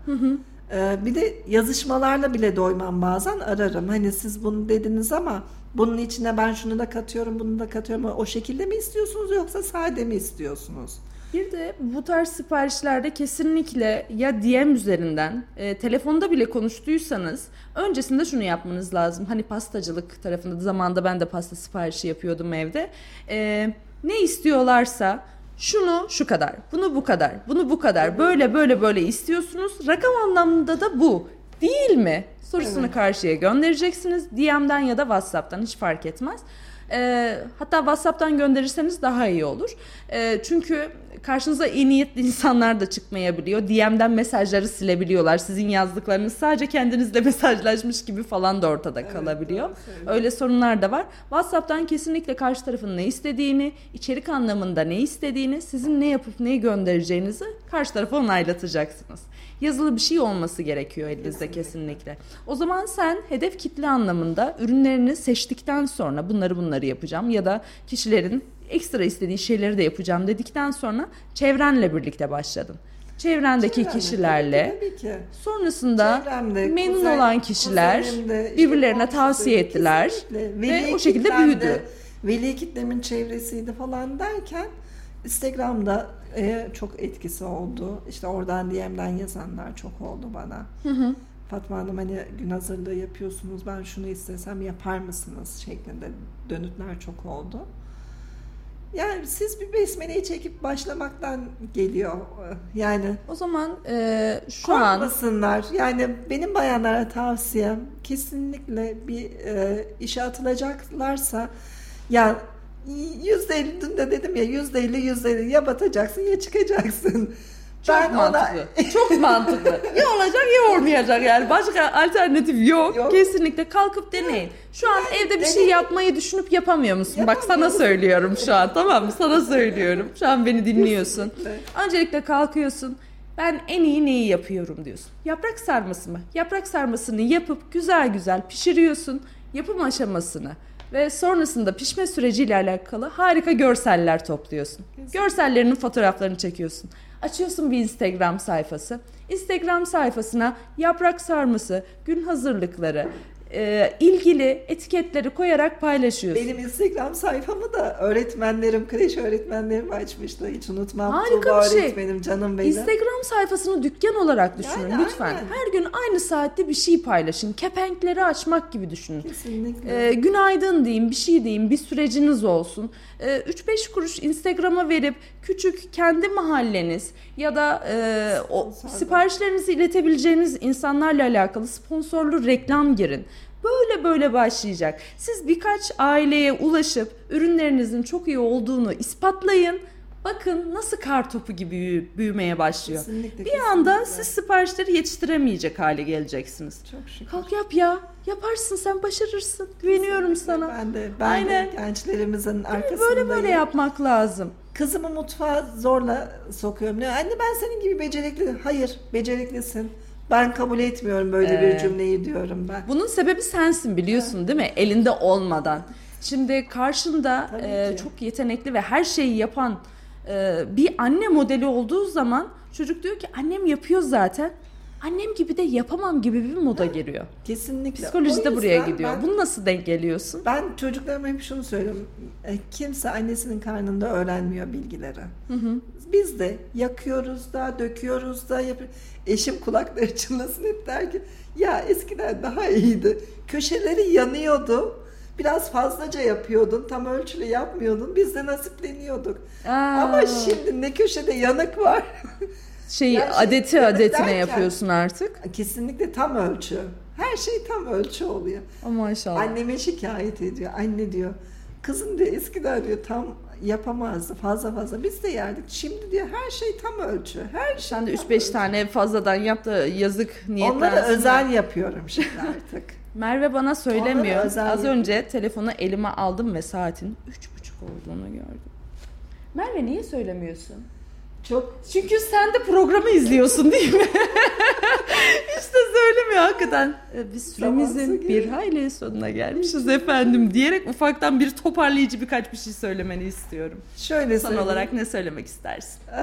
Ee, bir de yazışmalarla bile doymam bazen ararım. Hani siz bunu dediniz ama bunun içine ben şunu da katıyorum, bunu da katıyorum. O şekilde mi istiyorsunuz yoksa sade mi istiyorsunuz? Bir de bu tarz siparişlerde kesinlikle ya DM üzerinden e, telefonda bile konuştuysanız öncesinde şunu yapmanız lazım. Hani pastacılık tarafında zamanında ben de pasta siparişi yapıyordum evde. E, ne istiyorlarsa şunu şu kadar, bunu bu kadar, bunu bu kadar, böyle böyle böyle istiyorsunuz. Rakam anlamında da bu. değil mi? Sorusunu Evet. karşıya göndereceksiniz. DM'den ya da WhatsApp'tan hiç fark etmez. Ee, hatta WhatsApp'tan gönderirseniz daha iyi olur. Ee, çünkü karşınıza iyi niyetli insanlar da çıkmayabiliyor. DM'den mesajları silebiliyorlar. Sizin yazdıklarınız sadece kendinizle (laughs) mesajlaşmış gibi falan da ortada kalabiliyor. doğru söylüyorsun. Öyle sorunlar da var. WhatsApp'tan kesinlikle karşı tarafın ne istediğini, içerik anlamında ne istediğini, sizin ne yapıp neyi göndereceğinizi karşı tarafa onaylatacaksınız. Yazılı bir şey olması gerekiyor elinizde kesinlikle. O zaman sen hedef kitle anlamında ürünlerini seçtikten sonra bunları bunları yapacağım ya da kişilerin ekstra istediği şeyleri de yapacağım dedikten sonra çevrenle birlikte başladın. Çevrendeki Çevremle, kişilerle Tabii ki. Sonrasında Çevremde, memnun kuzen- olan kişiler işte birbirlerine tavsiye ettiler kesinlikle. ve Veli o şekilde büyüdü. Veli kitlemin çevresiydi falan derken Instagram'da e, çok etkisi oldu. İşte oradan DM'den yazanlar çok oldu bana. Fatma Hanım hani gün hazırlığı yapıyorsunuz ben şunu istesem yapar mısınız şeklinde dönütler çok oldu. Yani siz bir besmeleyi çekip başlamaktan geliyor. Yani O zaman e, şu an Korkmasınlar. Yani benim bayanlara tavsiyem kesinlikle bir e, işe atılacaklarsa ya yüzde de dedim ya yüzde elli yüzde elli ya batacaksın ya çıkacaksın. çok mantıklı. (laughs) Çok mantıklı. Ya olacak ya olmayacak yani. Başka alternatif yok. Yok. Kesinlikle kalkıp deneyin. Şu an evde bir şey deneyin. yapmayı düşünüp yapamıyor musun? Bak sana söylüyorum şu an tamam mı? Sana söylüyorum. Şu an beni dinliyorsun. Kesinlikle. Öncelikle kalkıyorsun. Ben en iyi neyi yapıyorum diyorsun. Yaprak sarması mı? Yaprak sarmasını yapıp güzel güzel pişiriyorsun. Yapım aşamasını ve sonrasında pişme süreciyle alakalı harika görseller topluyorsun. Görsellerinin fotoğraflarını çekiyorsun. Açıyorsun bir Instagram sayfası. Instagram sayfasına yaprak sarması, gün hazırlıkları, e, ilgili etiketleri koyarak paylaşıyorsun. Benim Instagram sayfamı da öğretmenlerim, kreş öğretmenlerim açmıştı. Hiç unutmam. Harika Tuğba bir şey. öğretmenim, canım benim. Instagram sayfasını dükkan olarak düşünün Yani lütfen. aynen. Her gün aynı saatte bir şey paylaşın. Kepenkleri açmak gibi düşünün. Kesinlikle. Ee, günaydın diyeyim, bir şey diyeyim, bir süreciniz olsun. Ee, 3-5 kuruş Instagram'a verip küçük kendi mahalleniz ya da e, o Sponsorlu. siparişlerinizi iletebileceğiniz insanlarla alakalı sponsorlu reklam girin. Böyle böyle başlayacak. Siz birkaç aileye ulaşıp ürünlerinizin çok iyi olduğunu ispatlayın. Bakın nasıl kar topu gibi büyü- büyümeye başlıyor. Kesinlikle, Bir anda kesinlikle. siz siparişleri yetiştiremeyecek hale geleceksiniz. Çok şükür. Kalk yap ya. Yaparsın sen başarırsın. Güveniyorum sana. Ben de, ben Aynen. de gençlerimizin arkasındayım. Böyle böyle yapmak lazım. Kızımı mutfağa zorla sokuyorum. Ne, Anne ben senin gibi becerikli. Hayır, beceriklisin. Ben kabul etmiyorum böyle Ee, bir cümleyi diyorum ben. Bunun sebebi sensin biliyorsun değil mi? Elinde olmadan. Şimdi karşında e, çok yetenekli ve her şeyi yapan e, bir anne modeli olduğu zaman çocuk diyor ki annem yapıyor zaten. Annem gibi de yapamam gibi bir moda giriyor. Kesinlikle. Psikoloji O de buraya yüzden gidiyor. Ben, Bunu nasıl denk geliyorsun? ben çocuklarıma hep şunu söylüyorum. E, Kimse annesinin karnında öğrenmiyor bilgileri. Biz de yakıyoruz da, döküyoruz da. Yap Eşim kulakları çınlasın hep der ki ya eskiden daha iyiydi. Köşeleri yanıyordu. Biraz fazlaca yapıyordun. Tam ölçülü yapmıyordun. Biz de nasipleniyorduk. Aa. Ama şimdi ne köşede yanık var. (laughs) Şey Ya şey, adeti evet adetine derken- yapıyorsun artık. Kesinlikle tam ölçü. Her şey tam ölçü oluyor. O maşallah. Anneme şikayet ediyor. Anne diyor kızım diyor eskiden diyor tam yapamazdı fazla fazla. Biz de yerdik. Şimdi diyor her şey tam ölçü. Her şey Sen de tam 3-5 ölçü. tane fazladan yap da yazık niyetlensin. Onları özel yapıyorum şimdi artık. (laughs) Merve bana söylemiyor. Az yapıyorum. önce telefonu elime aldım ve saatin üç buçuk olduğunu gördüm. Merve niye söylemiyorsun? Çok Çünkü sen de programı izliyorsun değil mi? (laughs) işte söylemiyor hakikaten. Ee, Biz süremizin bir hayli sonuna gelmişiz efendim diyerek ufaktan bir toparlayıcı birkaç bir şey söylemeni istiyorum. şöyle Son söyleyeyim. olarak ne söylemek istersin? Ee,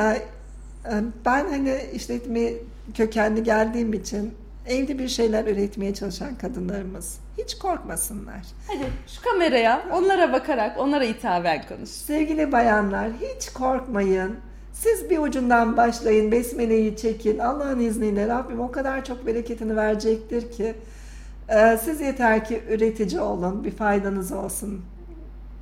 e, Ben hani işletme kökenli geldiğim için evde bir şeyler üretmeye çalışan kadınlarımız hiç korkmasınlar. Hadi şu kameraya onlara bakarak onlara hitaben konuş. Sevgili bayanlar hiç korkmayın. Siz bir ucundan başlayın, besmeleyi çekin. Allah'ın izniyle Rabbim o kadar çok bereketini verecektir ki. Ee, Siz yeter ki üretici olun, bir faydanız olsun.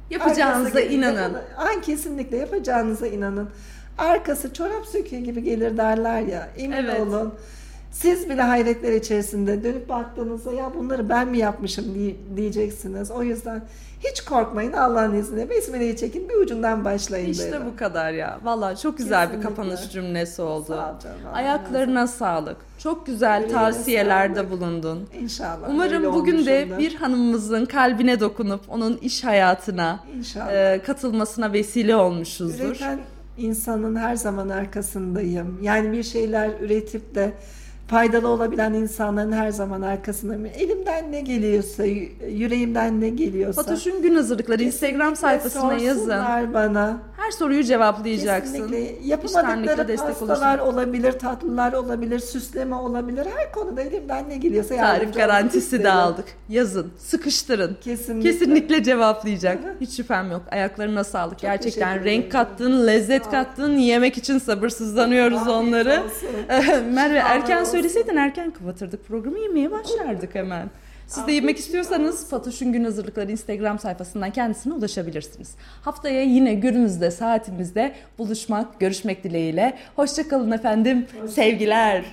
Yapacağınıza Arkası- inanın. Ay kesinlikle yapacağınıza inanın. Arkası çorap söküğü gibi gelir derler ya. Emin Evet. olun. Siz bile hayretler içerisinde dönüp baktığınızda ya bunları ben mi yapmışım diyeceksiniz. O yüzden hiç korkmayın Allah'ın izniyle. Besmele'yi çekin bir ucundan başlayın. İşte derim. bu kadar ya. Vallahi çok güzel Kesinlikle. bir kapanış cümlesi oldu. Sağ ol canım. Ayaklarına sağlık. Çok güzel Öyle tavsiyelerde sağlık. bulundun. İnşallah. Umarım bugün de bir hanımımızın kalbine dokunup onun iş hayatına e, katılmasına vesile olmuşuzdur. Üreten insanın her zaman arkasındayım. Yani bir şeyler üretip de faydalı olabilen insanların her zaman arkasındayım. Elimden ne geliyorsa, yüreğimden ne geliyorsa. Fatoş'un gün hazırlıkları Instagram sayfasına yazın. bana. Her soruyu cevaplayacaksın. Kesinlikle. Yapamadıkları pastalar olursun. olabilir, tatlılar olabilir, süsleme olabilir. Her konuda elimden ne geliyorsa Tarif garantisi de aldık. Yazın, sıkıştırın. Kesinlikle. Kesinlikle cevaplayacak. Hiç şüphem yok. Ayaklarına sağlık. Çok Gerçekten renk kattın, lezzet kattın. Yemek için sabırsızlanıyoruz Afiyet onları. (laughs) Merve erken söyleseydin erken kapatırdık programı yemeye başlardık hemen. Siz de yemek istiyorsanız Fatoş'un gün hazırlıkları Instagram sayfasından kendisine ulaşabilirsiniz. Haftaya yine günümüzde, saatimizde buluşmak, görüşmek dileğiyle. Hoşçakalın efendim. Sevgiler.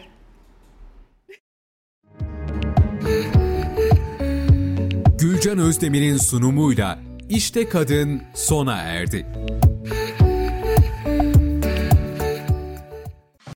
Gülcan Özdemir'in sunumuyla İşte Kadın sona erdi.